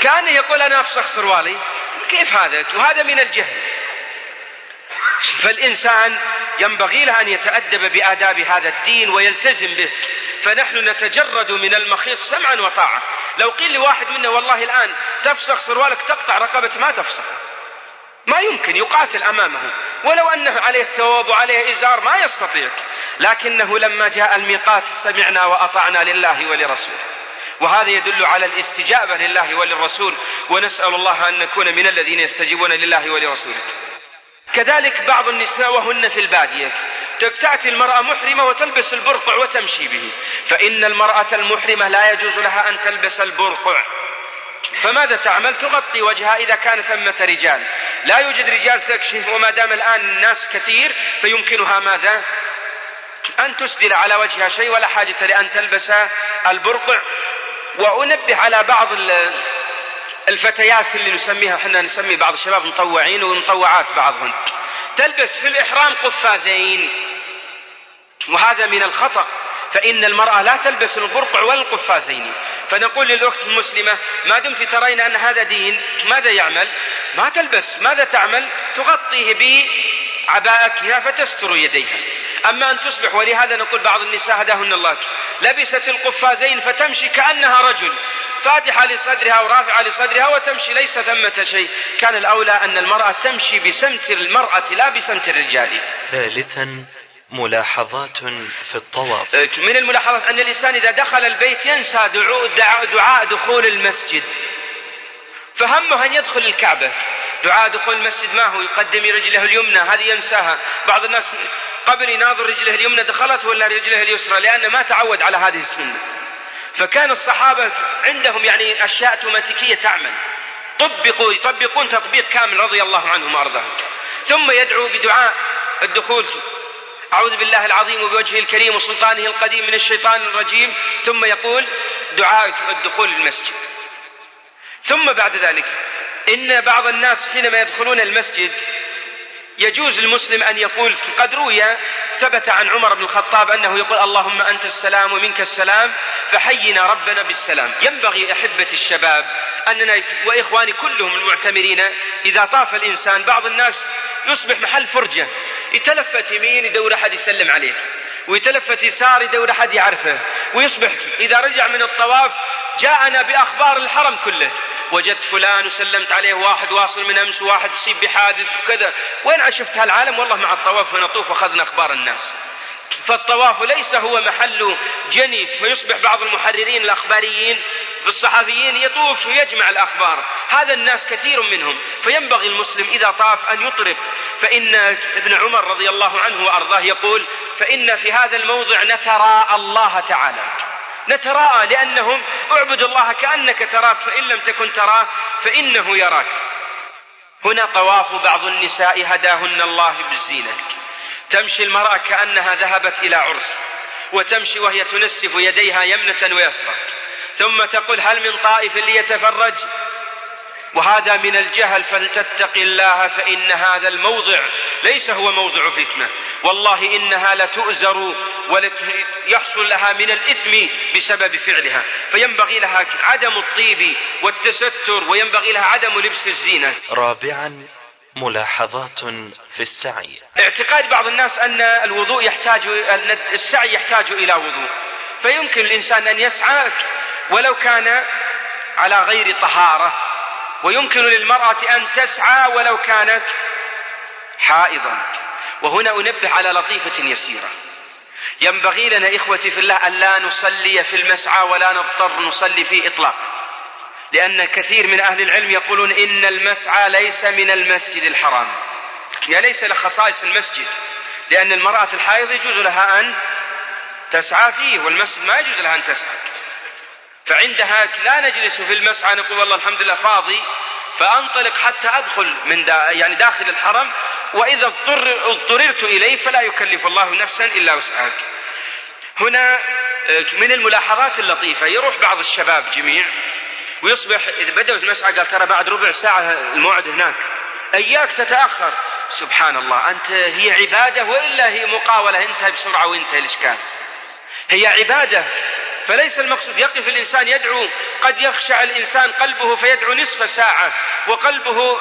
كان يقول أنا أفسخ سروالي كيف هذا؟ وهذا من الجهل. فالإنسان ينبغي له أن يتأدب بآداب هذا الدين ويلتزم به. فنحن نتجرد من المخيط سمعا وطاعة لو قيل لواحد منا والله الآن تفسخ سروالك تقطع رقبة ما تفسخ. ما يمكن يقاتل أمامه. ولو أنه عليه ثوب وعليه إزار ما يستطيع. لكنه لما جاء الميقات سمعنا وأطعنا لله ولرسوله. وهذا يدل على الاستجابة لله وللرسول ونسأل الله أن نكون من الذين يستجيبون لله ولرسوله. كذلك بعض النساء وهن في البادية. تأتي المرأة محرمة وتلبس البرقع وتمشي به. فإن المرأة المحرمة لا يجوز لها أن تلبس البرقع. فماذا تعمل؟ تغطي وجهها إذا كان ثمة رجال. لا يوجد رجال تكشف وما دام الآن الناس كثير فيمكنها ماذا؟ أن تسدل على وجهها شيء ولا حاجة لأن تلبس البرقع. وأنبه على بعض الفتيات اللي نسميها إحنا نسمي بعض الشباب مطوعين ومطوعات بعضهم. تلبس في الإحرام قفازين. وهذا من الخطأ. فإن المرأة لا تلبس البرقع ولا القفازين فنقول للأخت المسلمة ما دمت ترين أن هذا دين؟ ماذا يعمل؟ ما تلبس ماذا تعمل؟ تغطيه بعباءتها فتستر يديها. أما أن تصبح ولهذا نقول بعض النساء هداهن الله. لبست القفازين فتمشي كأنها رجل. فاتحة لصدرها ورافعة لصدرها وتمشي ليس ثمة شيء. كان الأولى أن المرأة تمشي بسمت المرأة لا بسمت الرجال. ثالثا ملاحظات في الطواف. من الملاحظات أن الإنسان إذا دخل البيت ينسى دعاء, دعاء دخول المسجد. فهمه أن يدخل الكعبة. دعاء دخول المسجد ما هو يقدم رجله اليمنى؟ هذه ينساها. بعض الناس قبل يناظر رجله اليمنى دخلت ولا رجله اليسرى؟ لأنه ما تعود على هذه السنة. فكان الصحابة عندهم يعني أشياء أوتوماتيكية تعمل. طبقوا يطبقون تطبيق كامل رضي الله عنهم وأرضاهم ثم يدعو بدعاء الدخول. أعوذ بالله العظيم وبوجهه الكريم وسلطانه القديم من الشيطان الرجيم. ثم يقول دعاء الدخول المسجد. ثم بعد ذلك إن بعض الناس حينما يدخلون المسجد يجوز المسلم أن يقول قد روي ثبت عن عمر بن الخطاب أنه يقول اللهم أنت السلام ومنك السلام فحينا ربنا بالسلام. ينبغي أحبة الشباب أننا وإخواني كلهم المعتمرين إذا طاف الإنسان بعض الناس يصبح محل فرجة. يتلفت يمين يدور أحد يسلم عليه ويتلفت يسار يدور أحد يعرفه ويصبح إذا رجع من الطواف جاءنا بأخبار الحرم كله. وجدت فلان وسلمت عليه واحد واصل من أمس وواحد يصيب بحادث وكذا. وين شفت هالعالم؟ والله مع الطواف ونطوف وأخذنا أخبار الناس. فالطواف ليس هو محل جني فيصبح بعض المحررين الأخباريين بالصحفيين يطوف ويجمع الأخبار. هذا الناس كثير منهم. فينبغي المسلم إذا طاف أن يطرب. فإن ابن عمر رضي الله عنه وأرضاه يقول فإن في هذا الموضع نتراءى الله تعالى. نتراءى لأنهم اعبد الله كأنك تراه فإن لم تكن تراه فإنه يراك. هنا طواف بعض النساء هداهن الله بالزينة. تمشي المرأة كأنها ذهبت إلى عرس وتمشي وهي تنسف يديها يمنة ويسرى ثم تقول هل من طائف ليتفرج؟ وهذا من الجهل فلتتق الله فإن هذا الموضع ليس هو موضع فتنة. والله إنها لتؤزر ويحصل لها من الإثم بسبب فعلها. فينبغي لها عدم الطيب والتستر وينبغي لها عدم لبس الزينة. رابعا ملاحظات في السعي. اعتقاد بعض الناس أن الوضوء يحتاج أن السعي يحتاج إلى وضوء. فيمكن الإنسان أن يسعى ولو كان على غير طهارة. ويمكن للمرأة أن تسعى ولو كانت حائضا. وهنا أنبه على لطيفة يسيرة. ينبغي لنا إخوتي في الله أن لا نصلي في المسعى ولا نضطر نصلي فيه إطلاقا لأن كثير من أهل العلم يقولون إن المسعى ليس من المسجد الحرام. يعني ليس لخصائص المسجد. لأن المرأة الحائض يجوز لها أن تسعى فيه والمسجد ما يجوز لها أن تسعى. فعندها لا نجلس في المسعى نقول والله الحمد لله فاضي فأنطلق حتى أدخل من دا يعني داخل الحرم وإذا اضطر اضطررت إليه فلا يكلف الله نفسا إلا وسعها هنا آه، من الملاحظات اللطيفة يروح بعض الشباب جميع ويصبح إذا بدأت المسعى قال ترى بعد ربع ساعة الموعد هناك. إياك تتأخر. سبحان الله أنت هي عبادة وإلا هي مقاولة انتهى بسرعة وانتهى الإشكال. هي عبادة. فليس المقصود. يقف الإنسان يدعو قد يخشع الإنسان قلبه فيدعو نصف ساعة وقلبه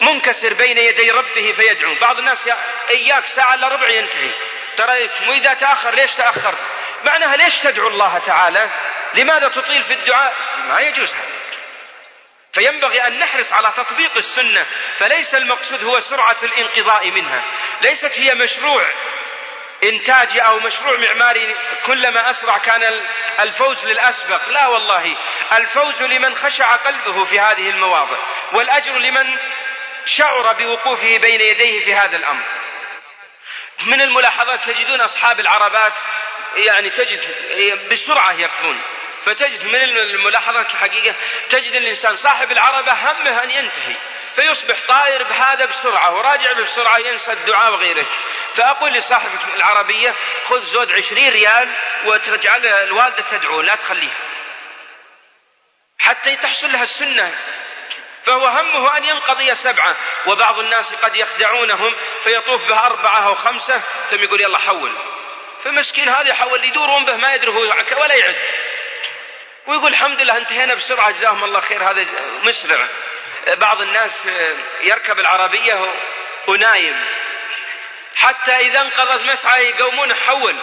منكسر بين يدي ربه فيدعو. بعض الناس إياك ساعة إلا ربع ينتهي. ترى وإذا تأخر ليش تأخر؟ معناها ليش تدعو الله تعالى؟ لماذا تطيل في الدعاء؟ ما يجوز هذا. فينبغي أن نحرص على تطبيق السنة فليس المقصود هو سرعة الانقضاء منها. ليست هي مشروع إنتاجي أو مشروع معماري كلما أسرع كان الفوز للأسبق. لا والله الفوز لمن خشع قلبه في هذه المواضع والأجر لمن شعر بوقوفه بين يديه في هذا الأمر. من الملاحظات تجدون أصحاب العربات يعني تجد بسرعة يقفون. فتجد من الملاحظات الحقيقة تجد الإنسان صاحب العربة همه أن ينتهي. فيصبح طائر بهذا بسرعة وراجع بسرعة ينسى الدعاء وغيره فأقول لصاحب العربية خذ زود عشرين ريال وتجعل الوالدة تدعو لا تخليها. حتى تحصل لها السنة. فهو همه أن ينقضي سبعة. وبعض الناس قد يخدعونهم فيطوف به أربعة أو خمسة ثم يقول يلا حول. فمسكين هذا يحول يدورون به ما يدري هو ولا يعد. ويقول الحمد لله انتهينا بسرعة جزاهم الله خير هذا مسرع. بعض الناس يركب العربية ونايم. حتى إذا انقضت مسعى يقومون حول.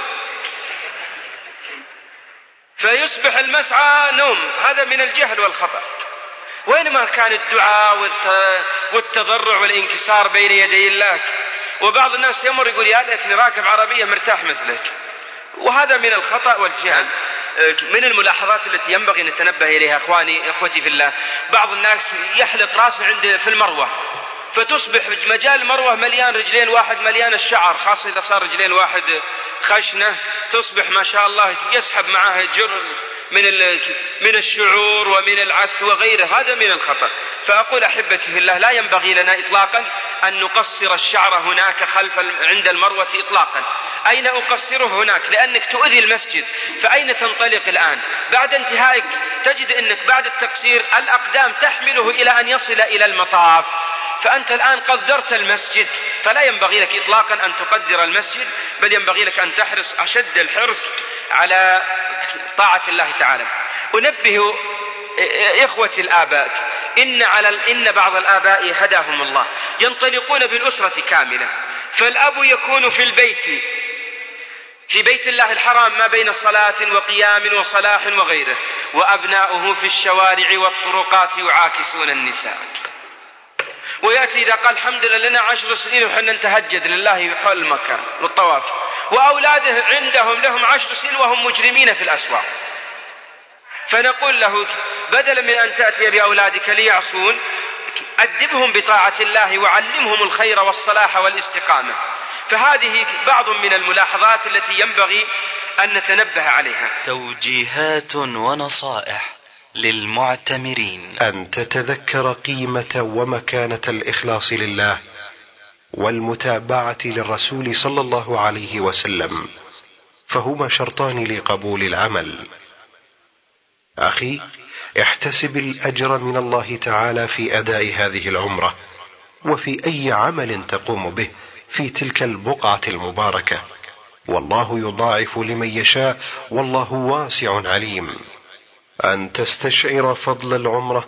فيصبح المسعى نوم. هذا من الجهل والخطأ. وينما كان الدعاء والتضرع والانكسار بين يدي الله. وبعض الناس يمر يقول يا ليتني راكب عربية مرتاح مثلك. وهذا من الخطأ والجهل. من الملاحظات التي ينبغي نتنبه إليها أخواني إخوتي في الله. بعض الناس يحلق راسه عند في المروة فتصبح مجال المروة مليان رجلين واحد مليان الشعر خاصة إذا صار رجلين واحد خشنة تصبح ما شاء الله يسحب معها جر من من الشعور ومن العث وغيره. هذا من الخطأ. فأقول أحبتي في الله لا ينبغي لنا إطلاقا أن نقصر الشعر هناك خلف عند المروة إطلاقا. أين أقصره هناك؟ لأنك تؤذي المسجد. فأين تنطلق الآن؟ بعد انتهائك تجد أنك بعد التقصير الأقدام تحمله إلى أن يصل إلى المطاف. فأنت الآن قدرت المسجد. فلا ينبغي لك إطلاقا أن تقدر المسجد بل ينبغي لك أن تحرص أشد الحرص على طاعة الله تعالى. أنبه إخوتي الآباء إن على إن بعض الآباء هداهم الله. ينطلقون بالأسرة كاملة. فالأب يكون في البيت في بيت الله الحرام ما بين صلاة وقيام وصلاح وغيره. وأبناؤه في الشوارع والطرقات يعاكسون النساء. ويأتي إذا قال الحمد لله لنا عشر سنين وحنا نتهجد لله حول المكان والطواف. وأولاده عندهم لهم عشر سنين وهم مجرمين في الأسواق. فنقول له بدلا من أن تأتي بأولادك ليعصون أدبهم بطاعة الله وعلمهم الخير والصلاح والاستقامة. فهذه بعض من الملاحظات التي ينبغي أن نتنبه عليها. توجيهات ونصائح للمعتمرين. أن تتذكر قيمة ومكانة الإخلاص لله. والمتابعة للرسول صلى الله عليه وسلم فهما شرطان لقبول العمل. أخي احتسب الأجر من الله تعالى في أداء هذه العمرة وفي أي عمل تقوم به في تلك البقعة المباركة. والله يضاعف لمن يشاء والله واسع عليم. أن تستشعر فضل العمرة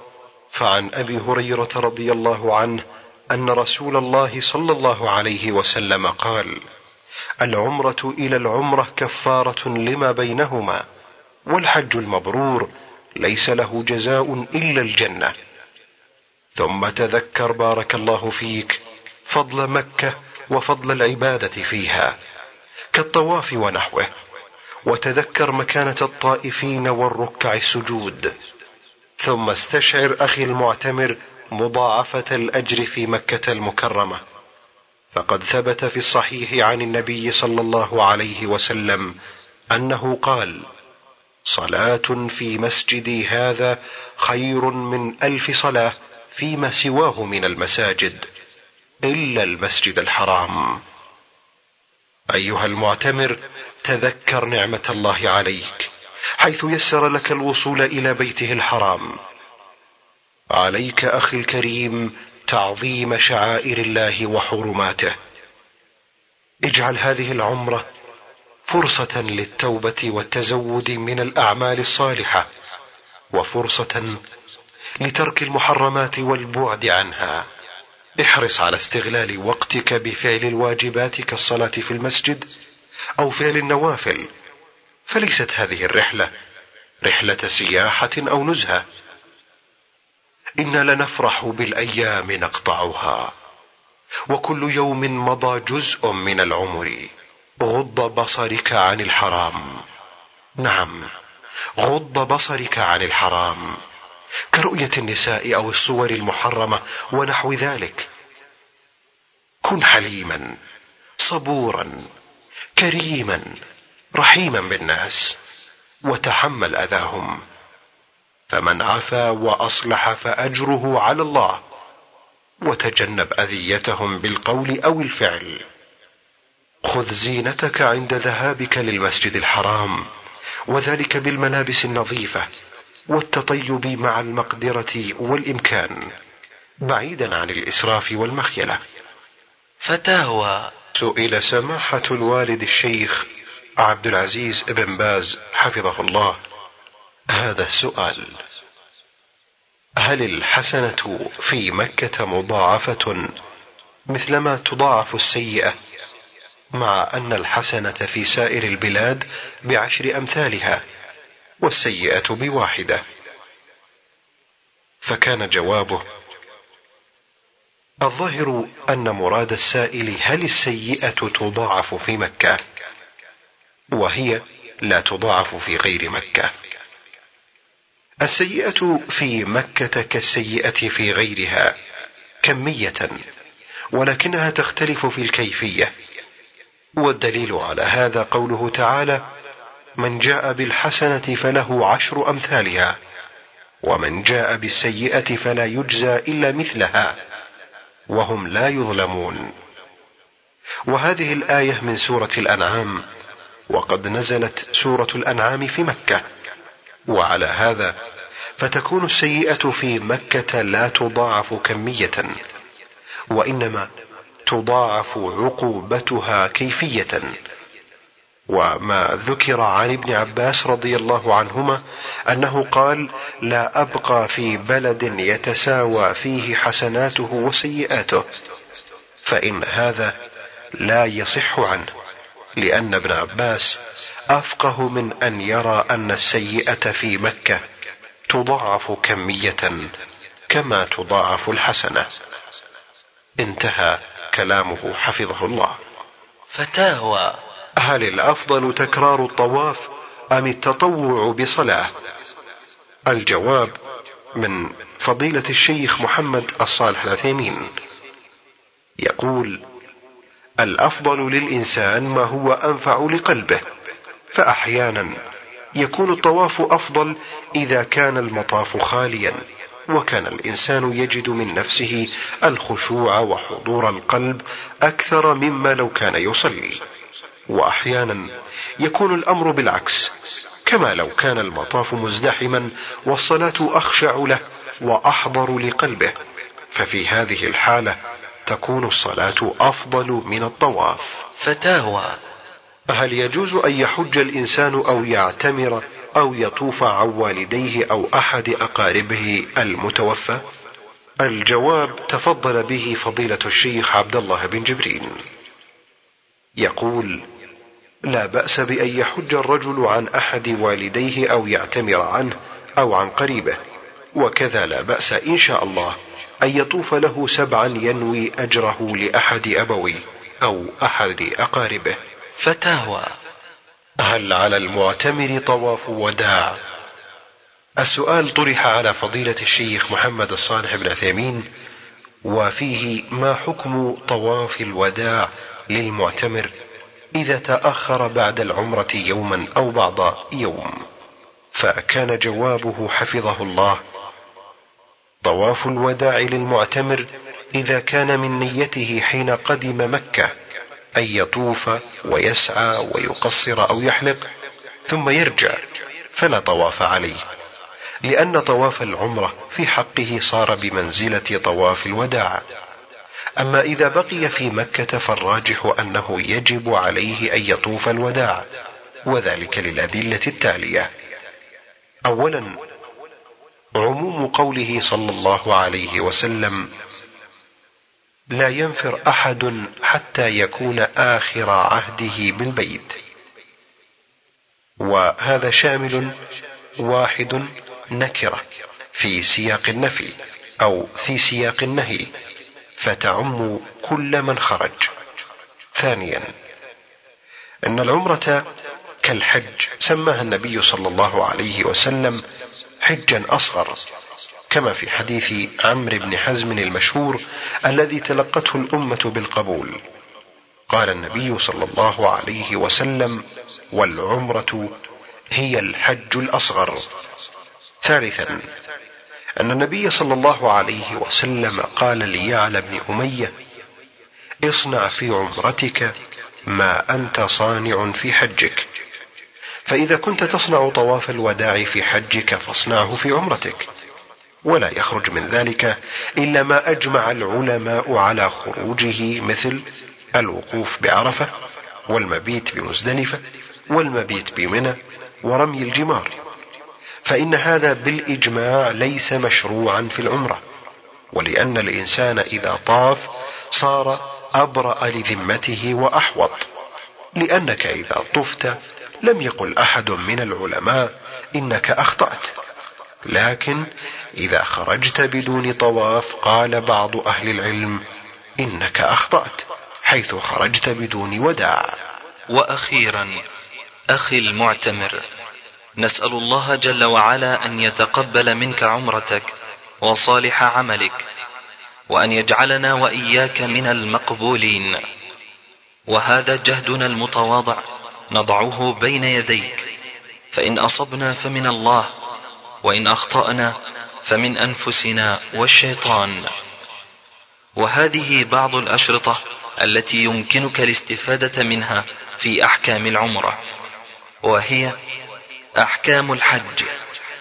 فعن أبي هريرة رضي الله عنه أن رسول الله صلى الله عليه وسلم قال العمرة إلى العمرة كفارة لما بينهما والحج المبرور ليس له جزاء إلا الجنة. ثم تذكر بارك الله فيك فضل مكة وفضل العبادة فيها كالطواف ونحوه وتذكر مكانة الطائفين والركع السجود. ثم استشعر أخي المعتمر مضاعفة الأجر في مكة المكرمة. فقد ثبت في الصحيح عن النبي صلى الله عليه وسلم أنه قال صلاة في مسجدي هذا خير من ألف صلاة فيما سواه من المساجد إلا المسجد الحرام. أيها المعتمر تذكر نعمة الله عليك حيث يسر لك الوصول إلى بيته الحرام. عليك أخي الكريم تعظيم شعائر الله وحرماته. اجعل هذه العمرة فرصة للتوبة والتزود من الأعمال الصالحة وفرصة لترك المحرمات والبعد عنها. احرص على استغلال وقتك بفعل الواجبات كالصلاة في المسجد أو فعل النوافل فليست هذه الرحلة رحلة سياحة أو نزهة. إنا لنفرح بالأيام نقطعها. وكل يوم مضى جزء من العمر. غض بصرك عن الحرام. نعم غض بصرك عن الحرام. كرؤية النساء أو الصور المحرمة ونحو ذلك. كن حليما صبورا كريما رحيما بالناس. وتحمل أذاهم. فمن عفا وأصلح فأجره على الله وتجنب أذيتهم بالقول أو الفعل. خذ زينتك عند ذهابك للمسجد الحرام وذلك بالملابس النظيفة والتطيب مع المقدرة والإمكان بعيدا عن الإسراف والمخيلة. فتاوى سئل سماحة الوالد الشيخ عبد العزيز بن باز حفظه الله. هذا السؤال هل الحسنة في مكة مضاعفة مثلما تضاعف السيئة مع أن الحسنة في سائر البلاد بعشر أمثالها والسيئة بواحدة؟ فكان جوابه الظاهر أن مراد السائل هل السيئة تضاعف في مكة وهي لا تضاعف في غير مكة. السيئة في مكة كالسيئة في غيرها كمية ولكنها تختلف في الكيفية. والدليل على هذا قوله تعالى من جاء بالحسنة فله عشر أمثالها ومن جاء بالسيئة فلا يجزى إلا مثلها وهم لا يظلمون. وهذه الآية من سورة الأنعام وقد نزلت سورة الأنعام في مكة. وعلى هذا فتكون السيئة في مكة لا تضاعف كمية وإنما تضاعف عقوبتها كيفية. وما ذكر عن ابن عباس رضي الله عنهما أنه قال لا أبقى في بلد يتساوى فيه حسناته وسيئاته فإن هذا لا يصح عنه لأن ابن عباس أفقه من أن يرى أن السيئة في مكة تضاعف كمية كما تضاعف الحسنة. انتهى كلامه حفظه الله. فتاوى. هل الأفضل تكرار الطواف أم التطوع بصلاة؟ الجواب من فضيلة الشيخ محمد الصالح العثيمين. يقول الأفضل للإنسان ما هو أنفع لقلبه. فأحيانا يكون الطواف أفضل إذا كان المطاف خاليا وكان الإنسان يجد من نفسه الخشوع وحضور القلب أكثر مما لو كان يصلي. وأحيانا يكون الأمر بالعكس كما لو كان المطاف مزدحما والصلاة أخشع له وأحضر لقلبه. ففي هذه الحالة تكون الصلاة أفضل من الطواف. فتاوى. هل يجوز أن يحج الإنسان أو يعتمر أو يطوف عن والديه أو أحد أقاربه المتوفى؟ الجواب تفضل به فضيلة الشيخ عبد الله بن جبرين يقول لا بأس بأن يحج الرجل عن أحد والديه أو يعتمر عنه أو عن قريبه وكذا لا بأس إن شاء الله أن يطوف له سبعا ينوي أجره لأحد أبويه أو أحد أقاربه. فتاوى. هل على المعتمر طواف وداع السؤال طرح على فضيلة الشيخ محمد الصالح بن عثيمين وفيه ما حكم طواف الوداع للمعتمر إذا تأخر بعد العمرة يوما أو بعض يوم؟ فكان جوابه حفظه الله. طواف الوداع للمعتمر إذا كان من نيته حين قدم مكة أن يطوف ويسعى ويقصر أو يحلق ثم يرجع فلا طواف عليه. لأن طواف العمرة في حقه صار بمنزلة طواف الوداع. أما إذا بقي في مكة فالراجح أنه يجب عليه أن يطوف الوداع وذلك للأدلة التالية. أولا عموم قوله صلى الله عليه وسلم لا ينفر أحد حتى يكون آخر عهده بالبيت. وهذا شامل واحد نكرة في سياق النفي أو في سياق النهي فتعم كل من خرج. ثانيا إن العمرة كالحج سماها النبي صلى الله عليه وسلم حجا أصغر. كما في حديث عمرو بن حزم المشهور الذي تلقته الأمة بالقبول. قال النبي صلى الله عليه وسلم والعمرة هي الحج الأصغر. ثالثا أن النبي صلى الله عليه وسلم قال ليعلى بن أمية اصنع في عمرتك ما أنت صانع في حجك. فإذا كنت تصنع طواف الوداع في حجك فاصنعه في عمرتك. ولا يخرج من ذلك إلا ما أجمع العلماء على خروجه مثل الوقوف بعرفة والمبيت بمزدلفة والمبيت بمنى ورمي الجمار. فإن هذا بالإجماع ليس مشروعا في العمرة ولأن الإنسان إذا طاف صار أبرأ لذمته وأحوط لأنك إذا طفت لم يقل أحد من العلماء إنك أخطأت. لكن إذا خرجت بدون طواف قال بعض أهل العلم إنك أخطأت حيث خرجت بدون وداع. وأخيرا أخي المعتمر نسأل الله جل وعلا أن يتقبل منك عمرتك وصالح عملك وأن يجعلنا وإياك من المقبولين. وهذا جهدنا المتواضع نضعه بين يديك فإن أصبنا فمن الله. وإن أخطأنا فمن أنفسنا والشيطان. وهذه بعض الأشرطة التي يمكنك الاستفادة منها في أحكام العمرة وهي أحكام الحج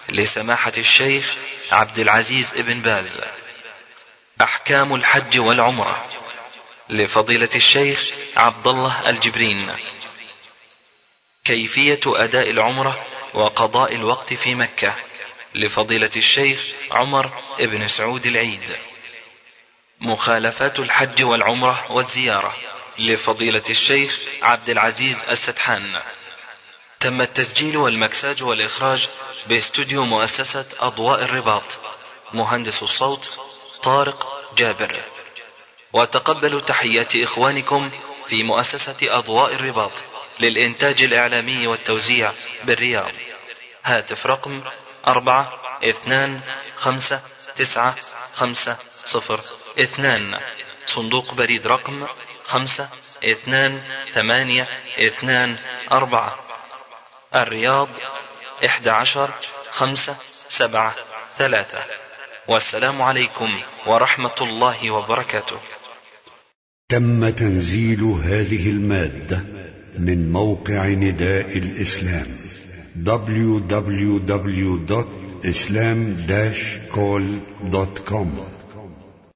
لسماحة الشيخ عبد العزيز ابن باز. أحكام الحج والعمرة لفضيلة الشيخ عبد الله الجبرين. كيفية أداء العمرة وقضاء الوقت في مكة. لفضيلة الشيخ عمر بن سعود العيد. مخالفات الحج والعمرة والزيارة لفضيلة الشيخ عبد العزيز السدحان تم التسجيل والمكساج والإخراج باستوديو مؤسسة أضواء الرباط. مهندس الصوت طارق جابر. وتقبلوا تحيات إخوانكم في مؤسسة أضواء الرباط للإنتاج الإعلامي والتوزيع بالرياض. هاتف رقم أربعة اثنان خمسة تسعة خمسة صفر اثنان. صندوق بريد رقم خمسة اثنان ثمانية اثنان أربعة. الرياض إحدى عشر خمسة سبعة ثلاثة. والسلام عليكم ورحمة الله وبركاته. تم تنزيل هذه المادة من موقع نداء الإسلام. www.islam-call.com